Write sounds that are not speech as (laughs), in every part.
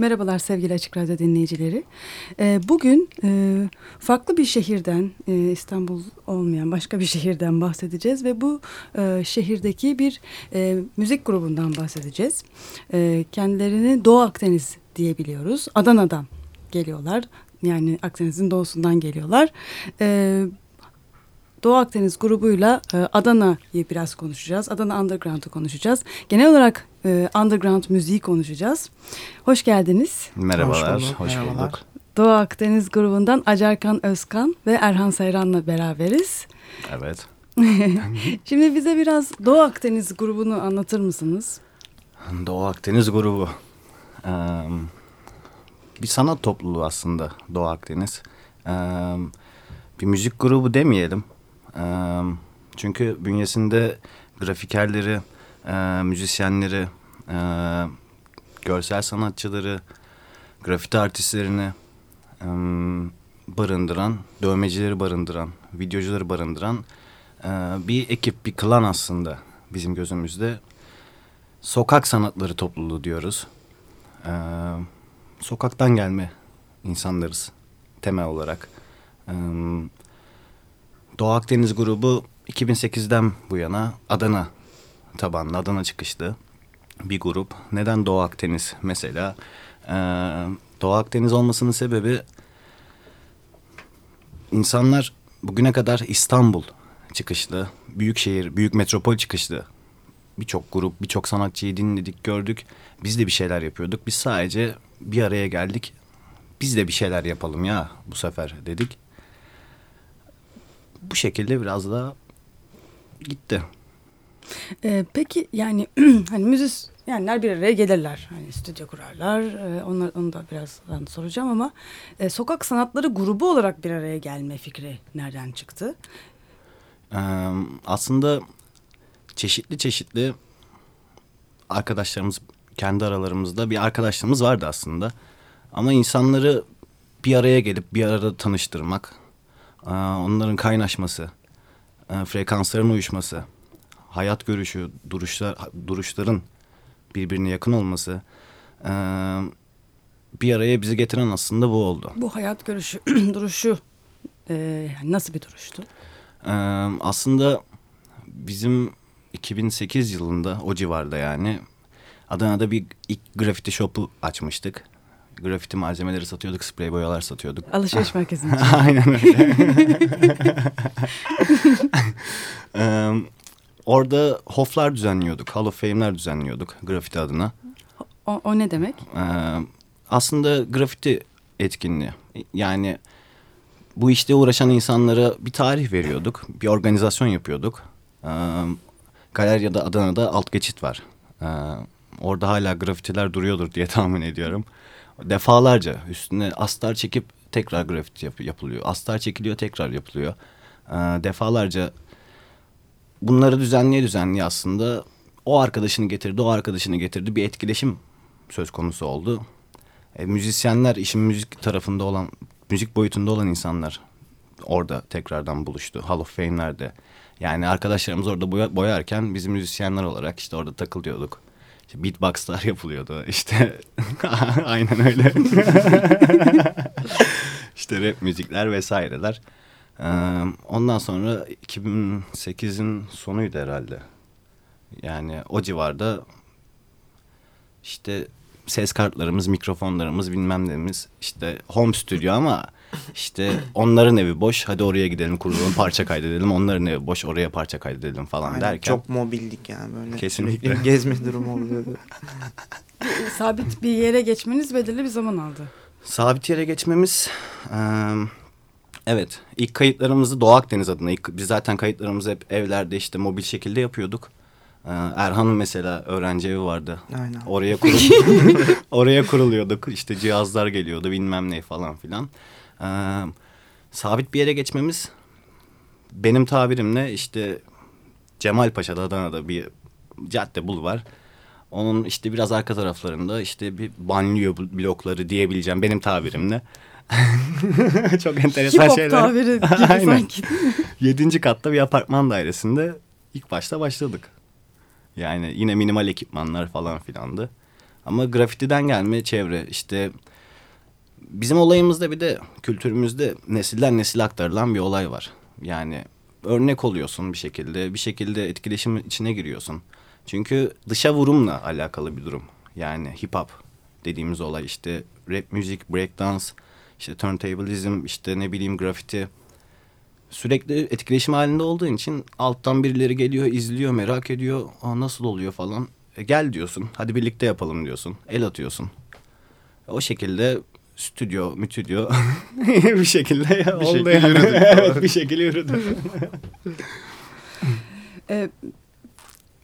Merhabalar sevgili Açık Radyo dinleyicileri. Ee, bugün e, farklı bir şehirden, e, İstanbul olmayan başka bir (laughs) şehirden bahsedeceğiz ve bu e, şehirdeki bir e, müzik grubundan bahsedeceğiz. E, kendilerini Doğu Akdeniz diyebiliyoruz. Adana'dan geliyorlar. Yani Akdeniz'in doğusundan geliyorlar. E, Doğu Akdeniz grubuyla e, Adana'yı biraz konuşacağız. Adana Underground'u konuşacağız. Genel olarak e, Underground müziği konuşacağız. Hoş geldiniz. Merhabalar, hoş bulduk. Hoş bulduk. Doğu Akdeniz grubundan Acarkan Özkan ve Erhan Sayran'la beraberiz. Evet. (laughs) Şimdi bize biraz Doğu Akdeniz grubunu anlatır mısınız? Doğu Akdeniz grubu. Ee, bir sanat topluluğu aslında Doğu Akdeniz. Ee, bir müzik grubu demeyelim. Ee, çünkü bünyesinde grafikerleri, e, müzisyenleri, e, görsel sanatçıları, grafiti artistlerini e, barındıran, dövmecileri barındıran, videocuları barındıran e, bir ekip, bir klan aslında bizim gözümüzde. Sokak sanatları topluluğu diyoruz. E, sokaktan gelme insanlarız temel olarak. E, Doğu Akdeniz grubu 2008'den bu yana Adana tabanlı, Adana çıkışlı bir grup. Neden Doğu Akdeniz mesela? Ee, Doğu Akdeniz olmasının sebebi insanlar bugüne kadar İstanbul çıkışlı, büyük şehir, büyük metropol çıkışlı birçok grup, birçok sanatçıyı dinledik, gördük. Biz de bir şeyler yapıyorduk. Biz sadece bir araya geldik. Biz de bir şeyler yapalım ya bu sefer dedik. Bu şekilde biraz daha gitti. Ee, peki yani (clears throat) hani müzisyenler bir araya gelirler. Hani stüdyo kurarlar. Ee, onlar, onu da birazdan soracağım ama e, sokak sanatları grubu olarak bir araya gelme fikri nereden çıktı? Ee, aslında çeşitli çeşitli arkadaşlarımız kendi aralarımızda bir arkadaşlarımız vardı aslında. Ama insanları bir araya gelip bir arada tanıştırmak, onların kaynaşması, frekansların uyuşması hayat görüşü, duruşlar, duruşların birbirine yakın olması e, bir araya bizi getiren aslında bu oldu. Bu hayat görüşü, (clears throat) duruşu e, nasıl bir duruştu? E, aslında bizim 2008 yılında o civarda yani Adana'da bir ilk grafiti shop'u açmıştık. Grafiti malzemeleri satıyorduk, sprey boyalar satıyorduk. Alışveriş (laughs) merkezinde. Aynen öyle. (laughs) Orada hoflar düzenliyorduk, Hall of Fame'ler düzenliyorduk grafiti adına. O, o ne demek? Ee, aslında grafiti etkinliği. Yani bu işte uğraşan insanlara bir tarih veriyorduk. Bir organizasyon yapıyorduk. Ee, Galerya'da Adana'da alt geçit var. Ee, orada hala grafitiler duruyordur diye tahmin ediyorum. Defalarca üstüne astar çekip tekrar grafiti yap yapılıyor. Astar çekiliyor tekrar yapılıyor. Ee, defalarca bunları düzenleye düzenleye aslında o arkadaşını getirdi, o arkadaşını getirdi. Bir etkileşim söz konusu oldu. E, müzisyenler, işin müzik tarafında olan, müzik boyutunda olan insanlar orada tekrardan buluştu. Hall of Fame'lerde. Yani arkadaşlarımız orada boya, boyarken biz müzisyenler olarak işte orada takılıyorduk. İşte beatboxlar yapılıyordu. İşte (laughs) aynen öyle. (laughs) işte rap müzikler vesaireler. Ee, ondan sonra 2008'in sonuydu herhalde. Yani o civarda işte ses kartlarımız, mikrofonlarımız bilmem neyimiz işte home stüdyo ama işte onların evi boş hadi oraya gidelim kurulun parça kaydedelim onların evi boş oraya parça kaydedelim falan Aynen, derken. Çok mobildik yani böyle. Kesinlikle. Gezme durumu oluyordu. (laughs) Sabit bir yere geçmeniz belirli bir zaman aldı. Sabit yere geçmemiz... Um, Evet. ilk kayıtlarımızı Doğu Akdeniz adına. Ilk, biz zaten kayıtlarımızı hep evlerde işte mobil şekilde yapıyorduk. Ee, Erhan'ın mesela öğrenci evi vardı. Aynen. Oraya kurul (laughs) (laughs) oraya kuruluyorduk. İşte cihazlar geliyordu bilmem ne falan filan. Ee, sabit bir yere geçmemiz benim tabirimle işte Cemal Paşa'da Adana'da bir cadde bul var. Onun işte biraz arka taraflarında işte bir banliyö blokları diyebileceğim benim tabirimle. (laughs) Çok enteresan Hip-hop şeyler. tabiri (laughs) gibi Aynen. sanki. Yedinci katta bir apartman dairesinde ilk başta başladık. Yani yine minimal ekipmanlar falan filandı. Ama grafitiden gelme çevre işte bizim olayımızda bir de kültürümüzde nesilden nesile aktarılan bir olay var. Yani örnek oluyorsun bir şekilde bir şekilde etkileşim içine giriyorsun. Çünkü dışa vurumla alakalı bir durum. Yani hip hop dediğimiz olay işte rap müzik, breakdance, işte turntablism, işte ne bileyim grafiti. Sürekli etkileşim halinde olduğun için alttan birileri geliyor, izliyor, merak ediyor. Aa, nasıl oluyor falan. E, gel diyorsun, hadi birlikte yapalım diyorsun. El atıyorsun. O şekilde stüdyo, mütüdyo (laughs) bir şekilde Bir oldu şekilde yani. yürüdük. evet, bir şekilde yürüdü. E,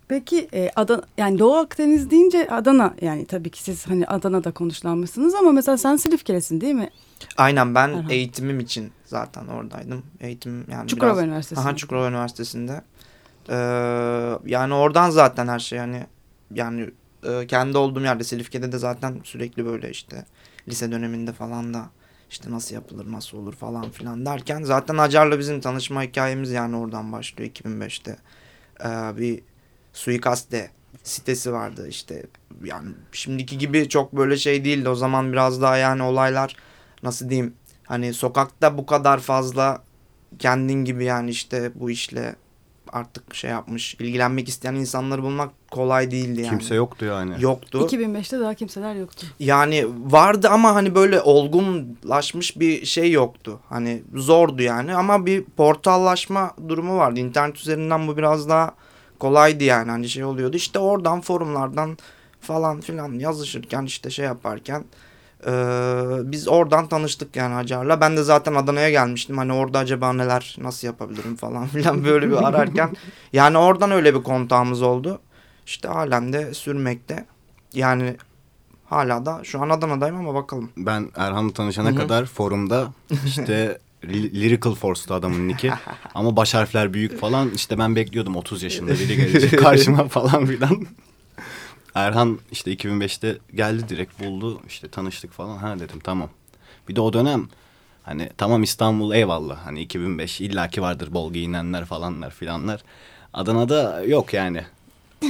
peki e, Adana, yani Doğu Akdeniz deyince Adana yani tabii ki siz hani Adana'da konuşlanmışsınız ama mesela sen Silifke'lisin değil mi? Aynen ben Erhan. eğitimim için zaten oradaydım. Eğitim yani Çukurova biraz... Üniversitesi'nde. Aha Çukurova Üniversitesi'nde. Ee, yani oradan zaten her şey yani yani e, kendi olduğum yerde Silifke'de de zaten sürekli böyle işte lise döneminde falan da işte nasıl yapılır nasıl olur falan filan derken zaten Acar'la bizim tanışma hikayemiz yani oradan başlıyor 2005'te. Ee, bir suikaste sitesi vardı işte yani şimdiki gibi çok böyle şey değildi o zaman biraz daha yani olaylar nasıl diyeyim hani sokakta bu kadar fazla kendin gibi yani işte bu işle artık şey yapmış ilgilenmek isteyen insanları bulmak kolay değildi yani. Kimse yoktu yani. Yoktu. 2005'te daha kimseler yoktu. Yani vardı ama hani böyle olgunlaşmış bir şey yoktu. Hani zordu yani ama bir portallaşma durumu vardı. İnternet üzerinden bu biraz daha kolaydı yani hani şey oluyordu. İşte oradan forumlardan falan filan yazışırken işte şey yaparken eee, biz oradan tanıştık yani Hacer'la. Ben de zaten Adana'ya gelmiştim. Hani orada acaba neler nasıl yapabilirim falan (laughs) filan böyle bir ararken. yani oradan öyle bir kontağımız oldu. İşte halen de sürmekte. Yani hala da şu an Adana'dayım ama bakalım. Ben Erhan'la tanışana Hı hı. kadar forumda işte (laughs) Lyrical Force'tu adamın nicki. Ama baş harfler büyük falan. İşte ben bekliyordum 30 yaşında biri gelecek karşıma falan filan. Erhan işte 2005'te geldi direkt buldu. işte tanıştık falan. Ha dedim tamam. Bir de o dönem hani tamam İstanbul eyvallah. Hani 2005 illaki vardır bol giyinenler falanlar filanlar. Adana'da yok yani.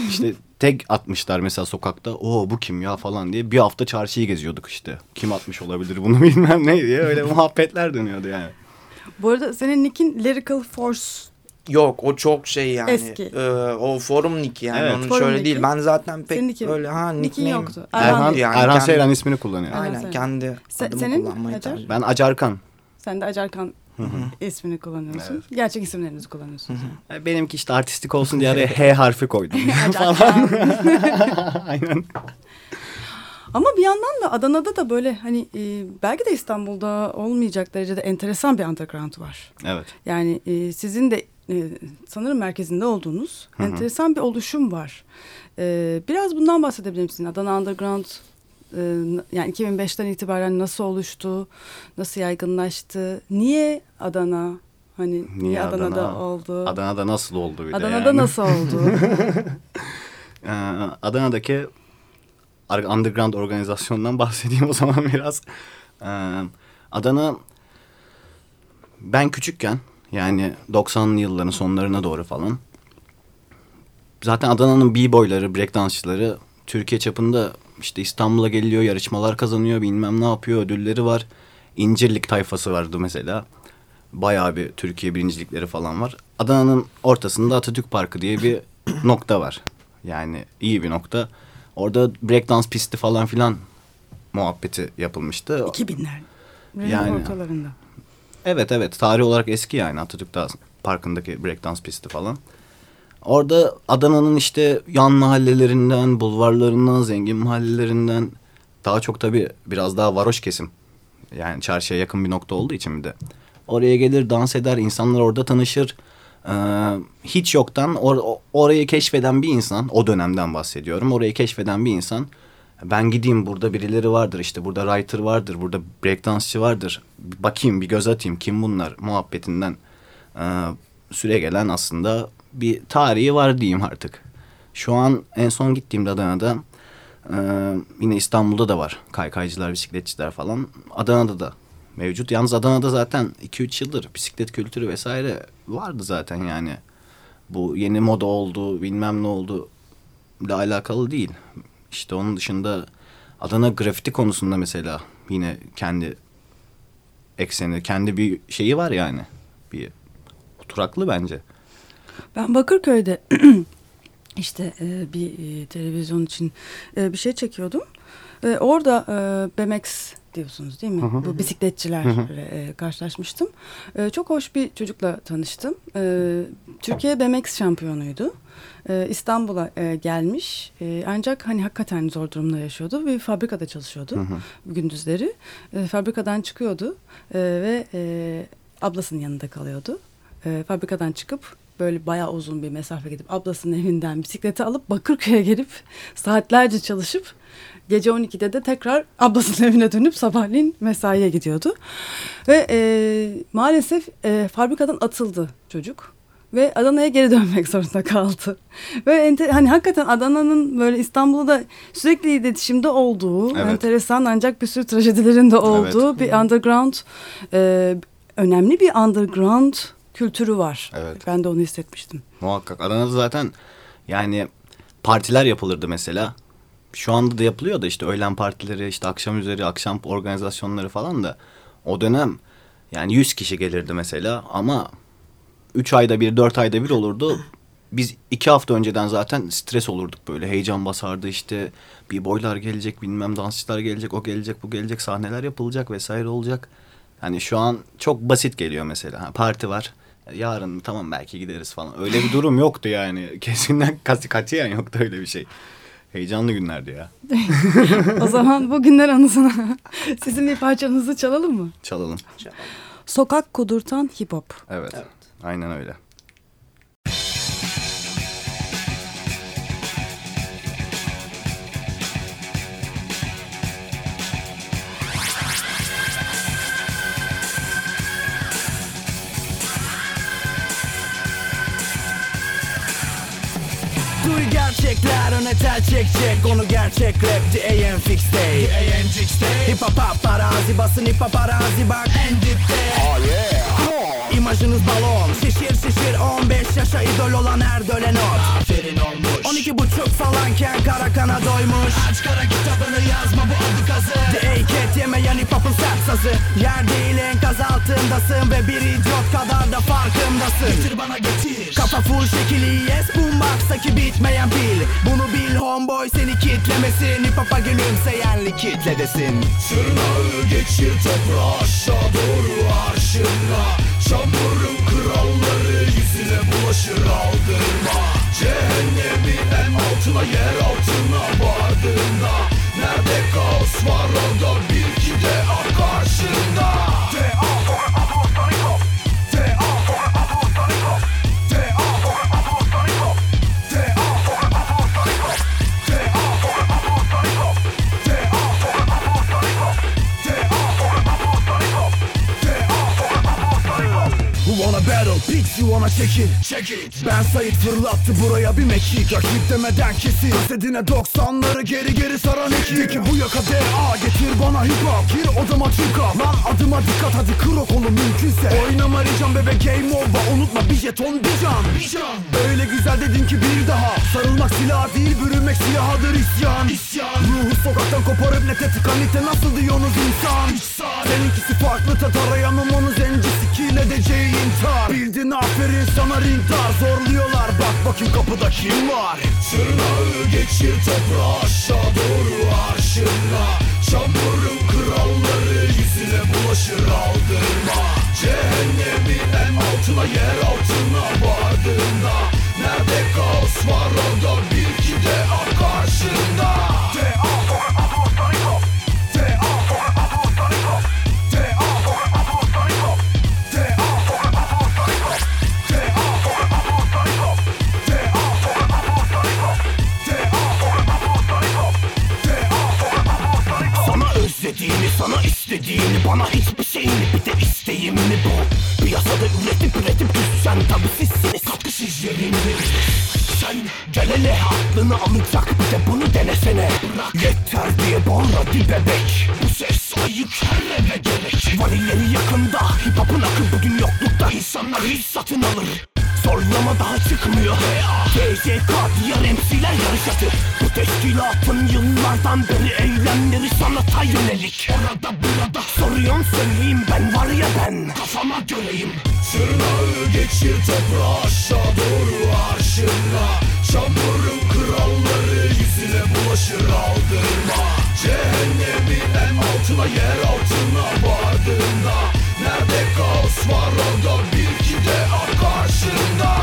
İşte (laughs) tek atmışlar mesela sokakta. O bu kim ya falan diye. Bir hafta çarşıyı geziyorduk işte. Kim atmış olabilir bunu (laughs) bilmem ne diye. Öyle muhabbetler dönüyordu yani. Bu arada senin nickin Lyrical Force. Yok o çok şey yani. Eski. Ee, o forum nick yani. Evet. Onun Forum şöyle nicki. değil. Ben zaten pek Senin nickin- öyle ha nickin yoktu. Erhan, yani Erhan kendi- Seyran ismini kullanıyor. Aynen Seyran. kendi Se- adımı senin kullanmayı Hacer? tercih Ben Acarkan. Sen de Acarkan ismini kullanıyorsun. Gerçek isimlerinizi kullanıyorsun. E, Benimki işte artistik olsun diye araya (laughs) H harfi koydum. Acarkan. (laughs) (laughs) Aynen. Ama bir yandan da Adana'da da böyle hani e, belki de İstanbul'da olmayacak derecede enteresan bir underground var. Evet. Yani e, sizin de e, sanırım merkezinde olduğunuz Hı hı. enteresan bir oluşum var. E, biraz bundan bahsedebilir misin? Adana Underground e, yani 2005'ten itibaren nasıl oluştu? Nasıl yaygınlaştı? Niye Adana? Hani niye, Adana'da Adana? oldu? Adana'da nasıl oldu bir de Adana'da yani. nasıl oldu? (laughs) Ee, Adana'daki underground organizasyondan (laughs) bahsedeyim o zaman biraz. Ee, Adana ben küçükken yani 90'lı yılların sonlarına doğru falan zaten Adana'nın b-boyları, breakdance'çıları Türkiye çapında işte İstanbul'a geliyor, yarışmalar kazanıyor, bilmem ne yapıyor, ödülleri var. İncirlik tayfası vardı mesela. Bayağı bir Türkiye birincilikleri falan var. Adana'nın ortasında Atatürk Parkı diye bir (coughs) nokta var. Yani iyi bir nokta. Orada breakdance pisti falan filan muhabbeti yapılmıştı. 2000'ler. Yani. Yani. ortalarında. Evet evet tarih olarak eski yani Atatürk Dağ Parkı'ndaki breakdance pisti falan. Orada Adana'nın işte yan mahallelerinden, bulvarlarından, zengin mahallelerinden daha çok tabii biraz daha varoş kesim. Yani çarşıya yakın bir nokta olduğu için bir de. Oraya gelir, dans eder, insanlar orada tanışır. Ee, hiç yoktan or orayı keşfeden bir insan, o dönemden bahsediyorum. Orayı keşfeden bir insan, ben gideyim burada birileri vardır işte burada writer vardır, burada breakdansçı vardır. Bakayım bir göz atayım kim bunlar muhabbetinden e, süre gelen aslında bir tarihi var diyeyim artık. Şu an en son gittiğimde Adana'da e, yine İstanbul'da da var kaykaycılar, bisikletçiler falan. Adana'da da mevcut. Yalnız Adana'da zaten 2-3 yıldır bisiklet kültürü vesaire vardı zaten yani. Bu yeni moda oldu, bilmem ne oldu ile alakalı değil. İşte onun dışında Adana grafiti konusunda mesela yine kendi ekseni, kendi bir şeyi var yani. Bir oturaklı bence. Ben Bakırköy'de (clears throat) işte e, bir e, televizyon için e, bir şey çekiyordum. E, orada e, BMX diyorsunuz değil mi? Hı hı. Bu bisikletçilerle e, karşılaşmıştım. E, çok hoş bir çocukla tanıştım. E, Türkiye BMX şampiyonuydu. E, İstanbul'a e, gelmiş. E, ancak hani hakikaten zor durumda yaşıyordu. Bir fabrikada çalışıyordu Hı hı. gündüzleri. E, fabrikadan çıkıyordu e, ve e, ablasının yanında kalıyordu. E, fabrikadan çıkıp böyle bayağı uzun bir mesafe gidip ablasının evinden bisikleti alıp Bakırköy'e gelip saatlerce çalışıp gece 12'de de tekrar ablasının (laughs) evine dönüp sabahleyin mesaiye gidiyordu. Ve e, maalesef e, fabrikadan atıldı çocuk ve Adana'ya geri (laughs) dönmek zorunda kaldı. Ve ente, hani hakikaten Adana'nın böyle İstanbul'da sürekli iletişimde olduğu, Evet. enteresan ancak bir sürü trajedilerin de olduğu bir underground, e, önemli bir underground kültürü var. Evet. Ben de onu hissetmiştim. Muhakkak. Adana'da zaten yani partiler yapılırdı mesela. Şu anda da yapılıyor da işte öğlen partileri, işte akşam üzeri, akşam organizasyonları falan da. O dönem yani 100 kişi gelirdi mesela ama 3 ayda bir, 4 ayda bir olurdu. Biz iki hafta önceden zaten stres olurduk böyle. Heyecan basardı işte. Bir boylar gelecek, bilmem dansçılar gelecek, o gelecek, bu gelecek, sahneler yapılacak vesaire olacak. Hani şu an çok basit geliyor mesela. Ha, parti var. Yarın tamam belki gideriz falan. Öyle bir durum yoktu yani. (laughs) Kesinlikle kat, katiyen yoktu öyle bir şey. Heyecanlı günlerdi ya. (laughs) o zaman bugünler anısına (laughs) sizin bir parçanızı çalalım mı? Çalalım. Sokak kudurtan hip hop. Evet. Evet. Aynen öyle. Gerçekler öne tel çekecek. Onu gerçek rap the AM fix day. The AM fix day. Hip hop paparazzi basın hip hop arazi bak. En dipte. Oh yeah İmajınız balon. Şişir şişir 15 yaşa idol olan her dölen ot Aferin olmuş. 12 buçuk falanken kara kana doymuş. Aç kara kitabını yazma bu adı kazı. A-Cat yemeyen hip hop'un sert sazı. Yer değil enkaz altındasın Ve bir idiot kadar da farkındasın. Getir bana getir. Kafa full şekili yes boombox'taki bitmeyen pil. Bunu bil homeboy seni kitlemesin. Hip hop'a gülümseyenli kitledesin. Tırnağı geçir toprağa aşağı doğru arşınla Çamurun kralları yüzüne bulaşır aldırma Cehennemin en altına yer altına vardığında Nerede kaos var orada bir ki de ak karşında D.A. check it Check it. Ben Sait fırlattı buraya bir mekik. Rakip demeden kesin. Kasetine 90'ları geri geri saran ekip De ki bu yaka DA getir bana hip hop. Gir odama çık Lan adıma dikkat hadi kır o kolu mümkünse. Oynama ricam bebe game over. Unutma bir jeton bir can. Bir can. Öyle güzel dedin ki bir daha. Sarılmak silah değil bürünmek silahadır isyan. İsyan. Ruhu sokaktan koparıp nete tıkanite nasıl diyorsunuz insan? İhsan. Seninkisi farklı tat arayamam onu kill edeceği intihar. Bildin aferin sana rintar. Zorluyorlar. Bak bakayım kapıda kim var? Tırnağı geçir toprağa aşağı doğru arşınla. Çamurun kralları yüzüne bulaşır aldırma. Cehennemin en altına yer altına vardığında. Nerede kaos var orada bir de ak istediğini Bana hiçbir şeyini bir de isteğimini bu. Piyasada üretip üretip düşsen tabi sizsiniz Katkısız yerinde. Sen gel hele aklını alacak bir de bunu denesene. Bırak. Yeter diye bağırdı bebek. Bu ses ayık her eve gerek Valileri yakında hip hop'un akı bugün yoklukta insanlar hiç satın alır Zorlama daha çıkmıyor. TCK diğer MC'ler yarış atı Bu teşkil Hilafın yıllardan beri eylemleri sanata yönelik. Orada burada. Soruyorum söyleyeyim. Ben var ya ben. Kafama göreyim. Tırnağı geçir toprağı aşağı doğru arşınla. Çamurun kralları yüzüne bulaşır aldırma Cehennemin en altına yer altına vardığında Nerede kaos var orada bir ki de ak karşında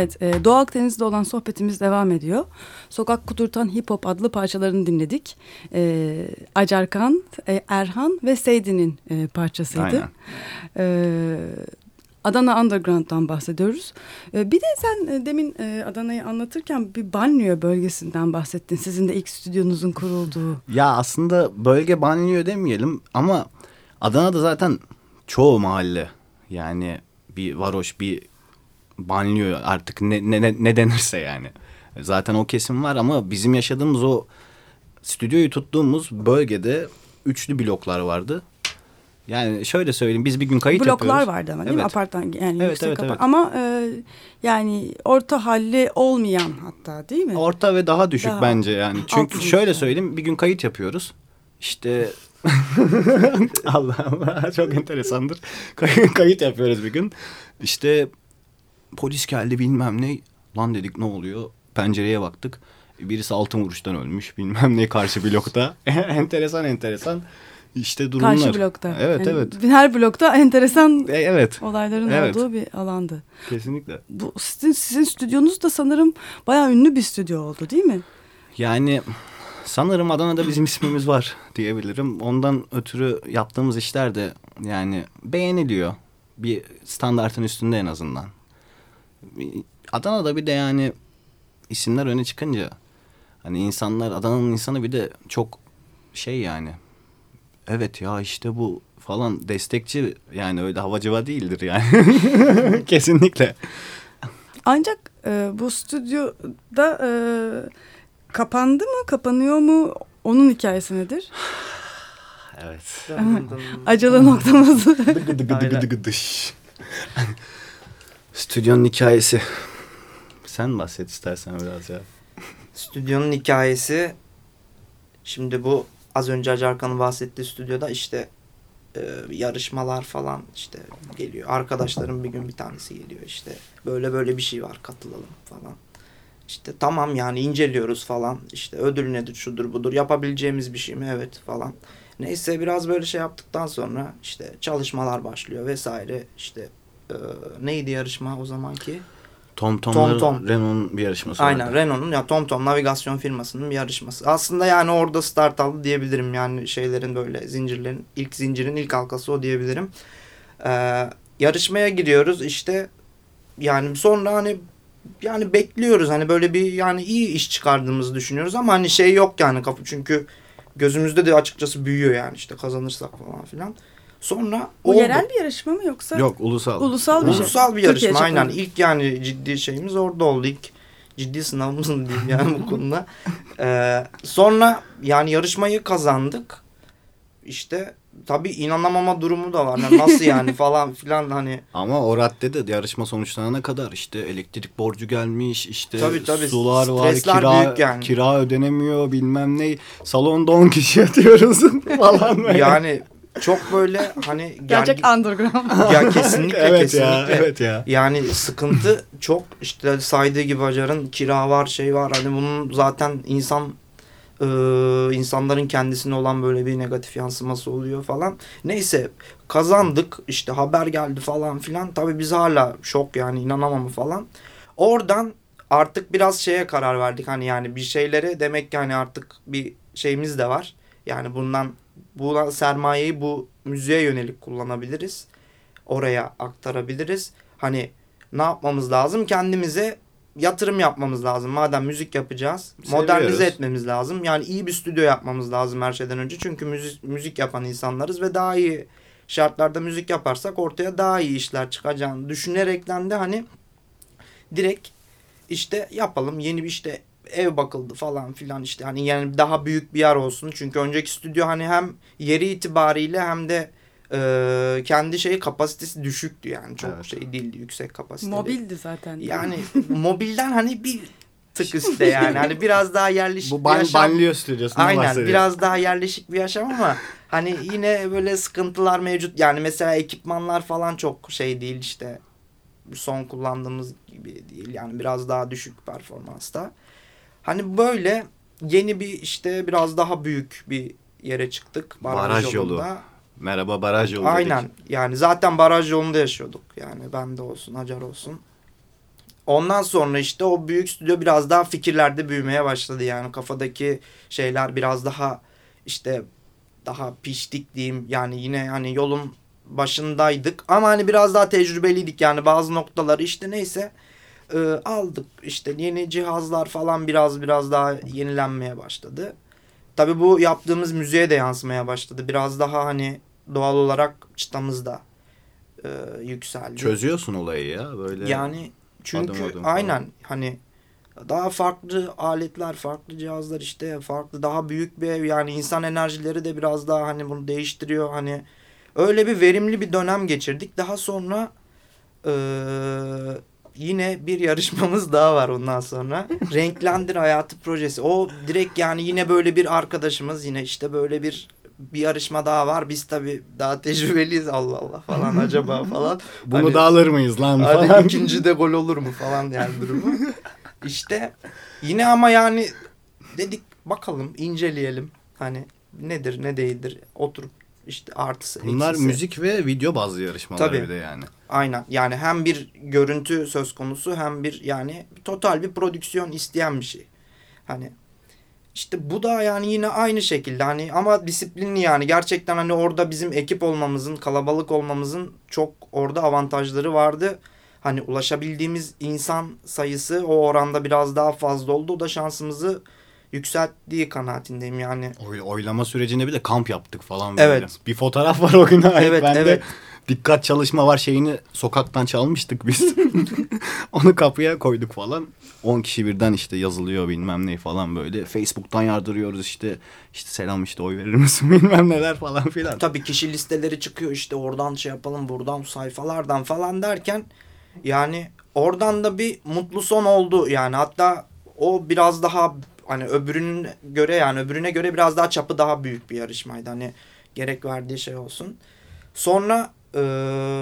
Evet, e, Doğu Akdeniz'de olan sohbetimiz devam ediyor. Sokak Kudurtan Hip Hop adlı parçalarını dinledik. E, Acarkan, e, Erhan ve Seydi'nin e, parçasıydı. Aynen. E, Adana Underground'dan bahsediyoruz. E, bir de sen e, demin e, Adana'yı anlatırken bir banliyö bölgesinden bahsettin. Sizin de ilk stüdyonuzun kurulduğu. Ya aslında bölge banliyö demeyelim ama Adana'da zaten çoğu mahalle yani bir varoş bir banliyö artık ne, ne, ne, denirse yani. Zaten o kesim var ama bizim yaşadığımız o stüdyoyu tuttuğumuz bölgede üçlü bloklar vardı. Yani şöyle söyleyeyim biz bir gün kayıt Bloklar yapıyoruz. vardı ama değil mi? Evet. Apartman yani Evet, yüksek evet, apart- evet. Ama e, yani orta halli olmayan hatta değil mi? Orta ve daha düşük Daha bence yani. Çünkü altı şöyle yüzde. söyleyeyim bir gün kayıt yapıyoruz. İşte (laughs) Allah (laughs) çok enteresandır. Kay- kayıt yapıyoruz bir gün. İşte polis geldi bilmem ne. Lan dedik ne oluyor? Pencereye baktık. Birisi altın vuruştan ölmüş. Bilmem ne karşı blokta. (laughs) enteresan enteresan. İşte durumlar. Karşı blokta. Evet Yani evet. Her blokta enteresan E, evet. olayların Evet. olduğu bir alandı. Kesinlikle. Bu sizin, sizin stüdyonuz da sanırım bayağı ünlü bir stüdyo oldu değil mi? Yani sanırım Adana'da bizim ismimiz var diyebilirim. Ondan ötürü yaptığımız işler de yani beğeniliyor. Bir standartın üstünde en azından. Adana'da bir de yani isimler öne çıkınca hani insanlar Adana'nın insanı bir de çok şey yani evet ya işte bu falan destekçi yani öyle havacıva değildir yani. (laughs) Kesinlikle. Ancak e, bu stüdyoda e, kapandı mı, kapanıyor mu? Onun hikayesi nedir? (sighs) Evet. Acılı noktamız. Stüdyonun hikayesi. Sen bahset istersen biraz ya. Stüdyonun hikayesi şimdi bu az önce Acarkan'ın bahsettiği stüdyoda işte e, yarışmalar falan işte geliyor. Arkadaşlarım bir gün bir tanesi geliyor işte böyle böyle bir şey var katılalım falan. İşte tamam yani inceliyoruz falan işte ödül nedir şudur budur yapabileceğimiz bir şey mi evet falan. Neyse biraz böyle şey yaptıktan sonra işte çalışmalar başlıyor vesaire işte e, neydi yarışma o zamanki? Tom Tom'ların Tom Tom. Renault'un bir yarışması Aynen vardı. Renault'un ya TomTom navigasyon firmasının bir yarışması. Aslında yani orada start aldı diyebilirim. Yani şeylerin böyle zincirlerin ilk zincirin ilk halkası o diyebilirim. Ee, yarışmaya giriyoruz işte yani sonra hani yani bekliyoruz hani böyle bir yani iyi iş çıkardığımızı düşünüyoruz ama hani şey yok yani kapı çünkü gözümüzde de açıkçası büyüyor yani işte kazanırsak falan filan. Sonra Bu oldu. yerel bir yarışma mı yoksa? Yok ulusal. Ulusal bir şey. Ulusal bir Türkiye yarışma aynen. çapında. İlk yani ciddi şeyimiz orada oldu. İlk ciddi sınavımız mı diyeyim yani bu konuda. (laughs) Ee, sonra yani yarışmayı kazandık. İşte tabii inanamama durumu da var. Yani nasıl yani (laughs) falan filan hani. Ama o raddede yarışma sonuçlanana kadar işte elektrik borcu gelmiş, işte Tabii, tabii. sular var, kira, büyük yani. kira ödemiyor bilmem ne. Salonda 10 kişi yatıyoruz (laughs) falan. Yani çok böyle hani Gerçek yani, underground. ya kesinlikle evet kesinlikle. ya, evet ya. Yani sıkıntı çok işte saydığı gibi Acar'ın kira var şey var hani bunun zaten insan e, insanların kendisine olan böyle bir negatif yansıması oluyor falan. Neyse kazandık işte haber geldi falan filan tabii biz hala şok yani inanamam falan. Oradan artık biraz şeye karar verdik hani yani bir şeylere demek ki hani artık bir şeyimiz de var. Yani bundan bu sermayeyi bu müziğe yönelik kullanabiliriz. Oraya aktarabiliriz. Hani ne yapmamız lazım? Kendimize yatırım yapmamız lazım. Madem müzik yapacağız, Seviyoruz. modernize etmemiz lazım. Yani iyi bir stüdyo yapmamız lazım her şeyden önce. Çünkü müzik, müzik yapan insanlarız ve daha iyi şartlarda müzik yaparsak ortaya daha iyi işler çıkacağını düşünerekten de hani direkt işte yapalım yeni bir işte ev bakıldı falan filan işte hani yani daha büyük bir yer olsun. Çünkü önceki stüdyo hani hem yeri itibariyle hem de e, kendi şey kapasitesi düşüktü yani çok Evet. şey değildi yüksek kapasiteli. Mobildi zaten. Yani mobilden hani bir tık üstte (laughs) yani hani biraz daha yerleşik Bu bir ban, yaşam. banliyö stüdyosundan Aynen bahsediyor. biraz daha yerleşik bir yaşam ama hani yine böyle sıkıntılar mevcut. Yani mesela ekipmanlar falan çok şey değil işte son kullandığımız gibi değil. Yani biraz daha düşük performansta. Hani böyle yeni bir işte biraz daha büyük bir yere çıktık. Baraj yolu. yolunda. Merhaba baraj yolu Aynen. dedik. Yani zaten baraj yolunda yaşıyorduk. Yani bende olsun, Acar olsun. Ondan sonra işte o büyük stüdyo biraz daha fikirlerde büyümeye başladı. Yani kafadaki şeyler biraz daha işte daha piştik diyeyim. Yani yine hani yolun başındaydık ama hani biraz daha tecrübeliydik yani bazı noktaları işte neyse e, aldık işte yeni cihazlar falan biraz biraz daha yenilenmeye başladı. Tabii bu yaptığımız müziğe de yansımaya başladı. Biraz daha hani doğal olarak çıtamız da e, yükseldi. Çözüyorsun olayı ya böyle. Yani çünkü adım adım falan. aynen hani daha farklı aletler, farklı cihazlar işte farklı daha büyük bir ev yani insan enerjileri de biraz daha hani bunu değiştiriyor hani öyle bir verimli bir dönem geçirdik. Daha sonra eee, yine bir yarışmamız daha var ondan sonra. (laughs) Renklendir Hayatı projesi. O direkt yani yine böyle bir arkadaşımız yine işte böyle bir bir yarışma daha var. Biz tabii daha tecrübeliyiz Allah Allah falan (laughs) acaba falan. Bunu Hani- da alır mıyız lan Hadi falan. ikinci de gol olur mu falan yani durumu. (laughs) İşte yine ama yani dedik bakalım inceleyelim. Hani nedir ne değildir oturup işte artısı Bunlar eksisi. müzik ve video bazlı yarışmalar Tabii. bir de yani. Aynen yani hem bir görüntü söz konusu hem bir yani total bir prodüksiyon isteyen bir şey. Hani işte bu da yani yine aynı şekilde hani ama disiplinli yani gerçekten hani orada bizim ekip olmamızın kalabalık olmamızın çok orada avantajları vardı. Hani ulaşabildiğimiz insan sayısı o oranda biraz daha fazla oldu. O da şansımızı yükselttiği kanaatindeyim yani. Oy, oylama sürecinde bir de kamp yaptık falan böyle. Evet. Bir fotoğraf var o ait Evet, bende. evet. Dikkat çalışma var şeyini sokaktan çalmıştık biz. (laughs) Onu kapıya koyduk falan. 10 kişi birden işte yazılıyor bilmem ne falan böyle. Facebook'tan yardırıyoruz işte. İşte selam işte oy verir misin (laughs) bilmem neler falan filan. Tabii kişi listeleri çıkıyor işte oradan şey yapalım buradan sayfalardan falan derken yani oradan da bir mutlu son oldu yani hatta o biraz daha hani öbürünün göre yani öbürüne göre biraz daha çapı daha büyük bir yarışmaydı. Hani gerek verdiği şey olsun. Sonra e,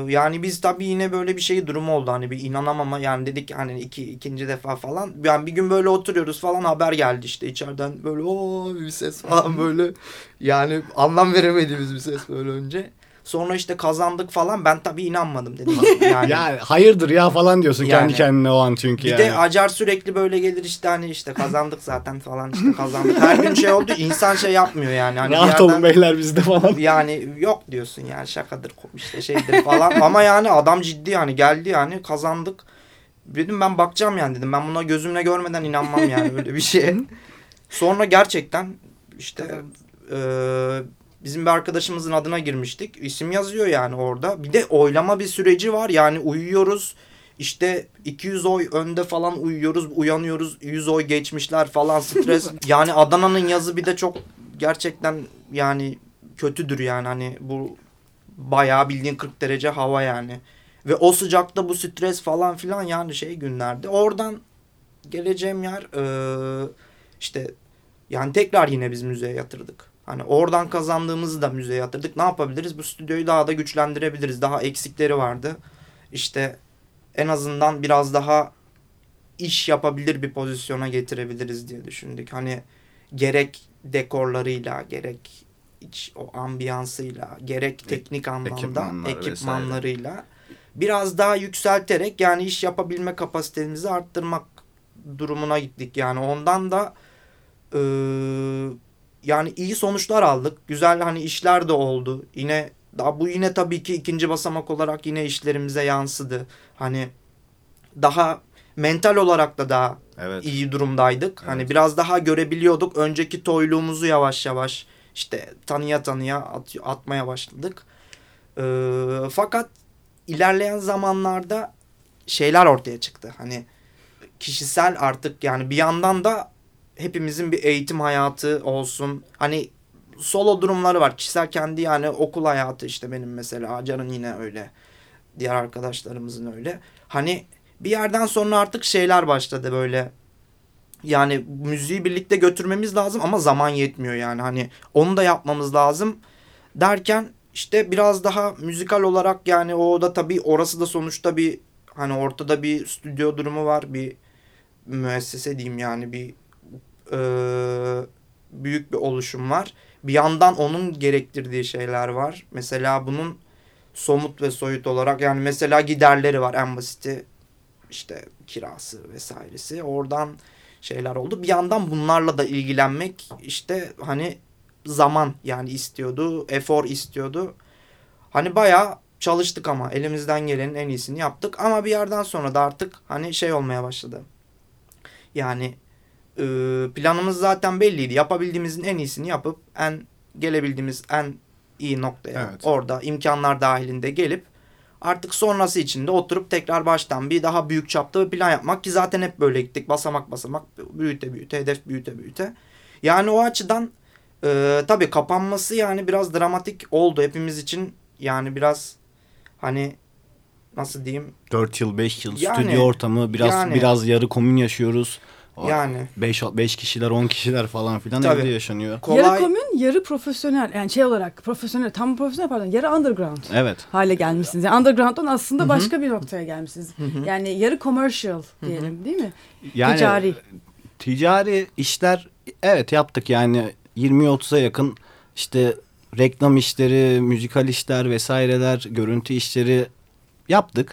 yani biz tabii yine böyle bir şey durumu oldu. Hani bir inanamama yani dedik hani iki ikinci defa falan. Yani bir gün böyle oturuyoruz falan haber geldi işte içeriden. Böyle o bir ses falan böyle. Yani anlam veremediğimiz bir ses böyle önce. Sonra işte kazandık falan ben tabii inanmadım dedim. (laughs) Yani, Ya hayırdır ya falan diyorsun Yani. kendi kendine o an çünkü bir yani. de Acar sürekli böyle gelir işte hani işte kazandık zaten falan işte kazandık. Her gün şey oldu insan şey yapmıyor yani. Hani Rahat yerden- olun beyler bizde falan. (laughs) yani yok diyorsun yani şakadır işte şeydir falan ama yani adam ciddi yani geldi yani kazandık. Dedim ben bakacağım yani dedim ben buna gözümle görmeden inanmam yani öyle bir şeye. (laughs) Sonra gerçekten işte eee, bizim bir arkadaşımızın adına girmiştik. İsim yazıyor yani orada. Bir de oylama bir süreci var yani uyuyoruz. İşte 200 oy önde falan uyuyoruz, uyanıyoruz. 100 oy geçmişler falan stres. (laughs) yani Adana'nın yazı bir de çok gerçekten yani kötüdür yani hani bu bayağı bildiğin 40 derece hava yani. Ve o sıcakta bu stres falan filan yani şey günlerde. Oradan geleceğim yer eee, işte yani tekrar yine biz müzeye yatırdık. Hani oradan kazandığımızı da müzeye yatırdık. Ne yapabiliriz? Bu stüdyoyu daha da güçlendirebiliriz. Daha eksikleri vardı. İşte en azından biraz daha iş yapabilir bir pozisyona getirebiliriz diye düşündük. Hani gerek dekorlarıyla, gerek iç o ambiyansıyla, gerek teknik anlamda ekipmanlar ekipmanlarıyla biraz daha yükselterek yani iş yapabilme kapasitemizi arttırmak durumuna gittik. Yani ondan da eee, yani iyi sonuçlar aldık. Güzel hani işler de oldu. Yine daha bu yine tabii ki ikinci basamak olarak yine işlerimize yansıdı. Hani daha mental olarak da daha Evet. iyi durumdaydık. Hani biraz daha görebiliyorduk. Önceki toyluğumuzu yavaş yavaş işte tanıya tanıya at- atmaya başladık. Ee, fakat ilerleyen zamanlarda şeyler ortaya çıktı. Hani kişisel artık yani bir yandan da hepimizin bir eğitim hayatı olsun. Hani solo durumları var. Kişisel kendi yani okul hayatı işte benim mesela. Can'ın yine öyle. Diğer arkadaşlarımızın öyle. Hani bir yerden sonra artık şeyler başladı böyle. Yani müziği birlikte götürmemiz lazım ama zaman yetmiyor yani. Hani onu da yapmamız lazım derken işte biraz daha müzikal olarak yani o da tabii orası da sonuçta bir hani ortada bir stüdyo durumu var. Bir müessese diyeyim yani bir eee, büyük bir oluşum var. Bir yandan onun gerektirdiği şeyler var. Mesela bunun somut ve soyut olarak yani mesela giderleri var en basiti işte kirası vesairesi oradan şeyler oldu. Bir yandan bunlarla da ilgilenmek işte hani zaman yani istiyordu, efor istiyordu. Hani bayağı çalıştık ama elimizden gelenin en iyisini yaptık ama bir yerden sonra da artık hani şey olmaya başladı. Yani e, planımız zaten belliydi. Yapabildiğimizin en iyisini yapıp en gelebildiğimiz en iyi noktaya Evet. orada imkanlar dahilinde gelip artık sonrası için de oturup tekrar baştan bir daha büyük çapta bir plan yapmak ki zaten hep böyle gittik basamak basamak büyüte büyüte hedef büyüte büyüte. Yani o açıdan e, tabii kapanması yani biraz dramatik oldu hepimiz için yani biraz hani nasıl diyeyim 4 yıl 5 yıl Yani- stüdyo ortamı biraz yani- biraz yarı komün yaşıyoruz. Yani 5 5 kişiler 10 kişiler falan filan Tabii. evde yaşanıyor. kolay Yarı komün, yarı profesyonel. Yani şey olarak profesyonel, tam profesyonel pardon, yarı underground Evet. hale gelmişsiniz. Yani underground'dan aslında başka bir noktaya gelmişsiniz. Yani yarı commercial diyelim değil mi? Yani Ticari. ticari işler evet yaptık yani 20-30'a yakın işte reklam işleri, müzikal işler vesaireler, görüntü işleri yaptık.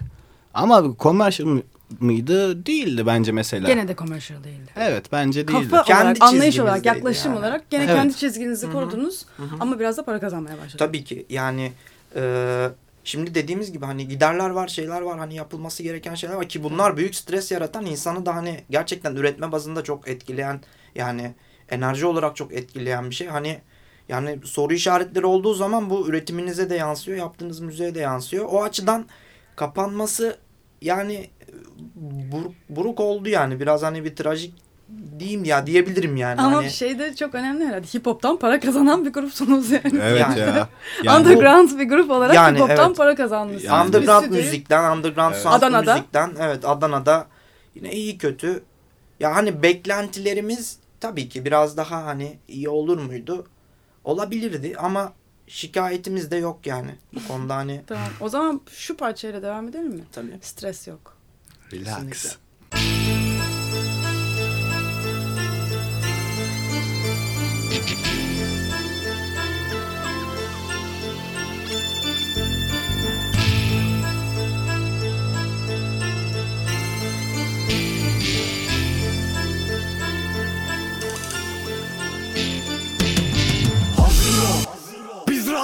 Ama commercial mıydı? Değildi bence mesela. Gene de commercial değildi. Evet bence değildi. Kafa Kendi olarak, anlayış olarak, yaklaşım yani. olarak gene Evet. kendi çizginizi korudunuz ama biraz da para kazanmaya başladınız. Tabii ki yani e, şimdi dediğimiz gibi hani giderler var şeyler var hani yapılması gereken şeyler var ki bunlar büyük stres yaratan insanı da hani gerçekten üretme bazında çok etkileyen yani enerji olarak çok etkileyen bir şey. Hani yani soru işaretleri olduğu zaman bu üretiminize de yansıyor yaptığınız müziğe de yansıyor. O açıdan kapanması yani buruk, buruk oldu yani biraz hani bir trajik diyeyim ya diyebilirim yani. Ama hani, şey de çok önemli herhalde. Hip hop'tan para kazanan bir grupsunuz yani. Evet Yani- ya. Yani (laughs) Underground bir grup olarak Yani hip hop'tan evet. para kazanmışsınız. Yani- underground müzikten, underground Evet. sanat Adana'da. müzikten, evet Adana'da yine iyi kötü. Ya hani beklentilerimiz tabii ki biraz daha hani iyi olur muydu? Olabilirdi ama şikayetimiz de yok yani. Bu konuda hani (laughs) Tamam. O zaman şu parçayla devam edelim mi? tabii. Stres yok. Relax.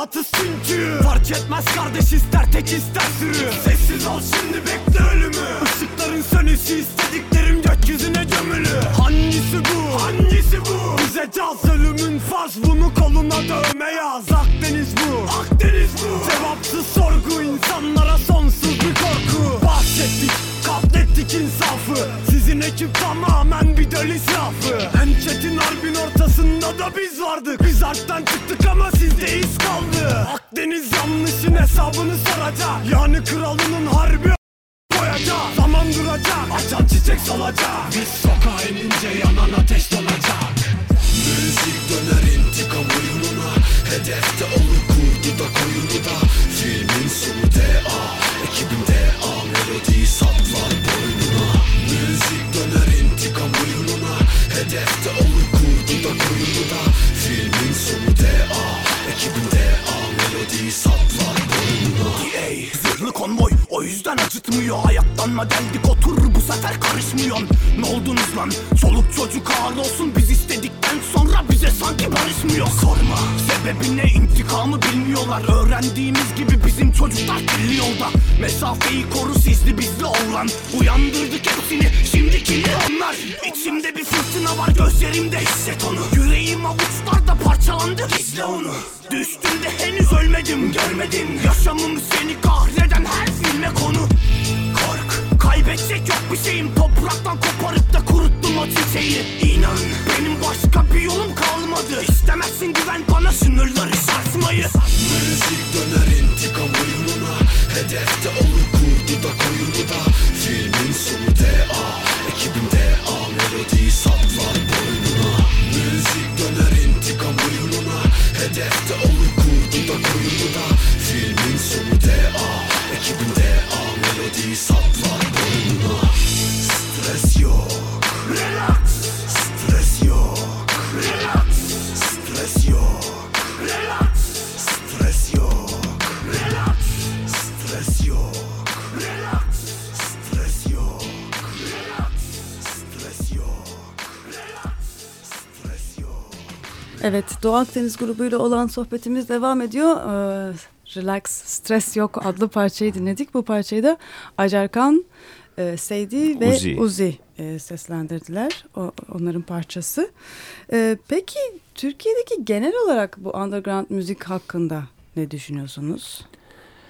Rahatız çünkü. Fark etmez kardeş ister tek ister sürü. Sessiz ol şimdi bekle ölümü. Işıkların sönüşü istediklerim gökyüzüne gömülü. Hangisi bu? Hangisi bu? Bize caz ölümün farz bunu koluna dövme yaz. Akdeniz bu. Akdeniz bu. Cevapsız sorgu insanlara sonsuz bir korku. Bahsettik katlettik insafı. Sizin ekip tamamen bir deli safı En çetin harbin ortasında da biz vardık. Biz harpten çıktık ama sizde iz kaldı. Akdeniz yanlışın hesabını soracak. Yani kralının harbi koyacak. Zaman duracak. Açan çiçek solacak. Biz sokağa inince yanan ateş dolacak. Müzik döner intikam oyununa. Hedefte olur kurdu da koyunu da. Filmin sonu acıtmıyor Ayaklanma geldik otur bu sefer karışmıyorsun. Ne oldunuz lan? Çoluk çocuk ağır olsun Biz istedikten sonra bize sanki barışmıyor. Sorma. Sebebi ne? İntikamı bilmiyorlar. Öğrendiğimiz gibi bizim çocuklar kirli yolda. Mesafeyi koru sizli bizli olan. Uyandırdık hepsini şimdiki onlar. İçimde bir fırtına var gözlerimde hisset onu. Yüreğim avuçlarda parçalandı gizle onu. Düştüm de henüz ölmedim görmedin. Yaşamım seni kahreden her filme konu Kaybedecek yok bir şeyim. Topraktan koparıp da kuruttum o çiçeği. İnan benim başka bir yolum kalmadı. İstemezsin güven bana sınırları sarsmayı Müzik döner intikam oyununa Hedefte olur kurdu da koyunu da. Filmin sonu DA Ekibim DA Melodiyi saplar boynuna. Müzik döner intikam oyununa Hedefte olur kurdu da koyunu da. Filmin sonu DA Ekibim DA Melodiyi saplar Evet, Doğu Akdeniz grubuyla olan sohbetimiz devam ediyor. Ee, Relax, Stres Yok adlı parçayı dinledik. Bu parçayı da Acarkan, e, Seydi ve Uzi. Uzi, e, seslendirdiler. O, onların parçası. E, peki Türkiye'deki genel olarak bu underground müzik hakkında ne düşünüyorsunuz?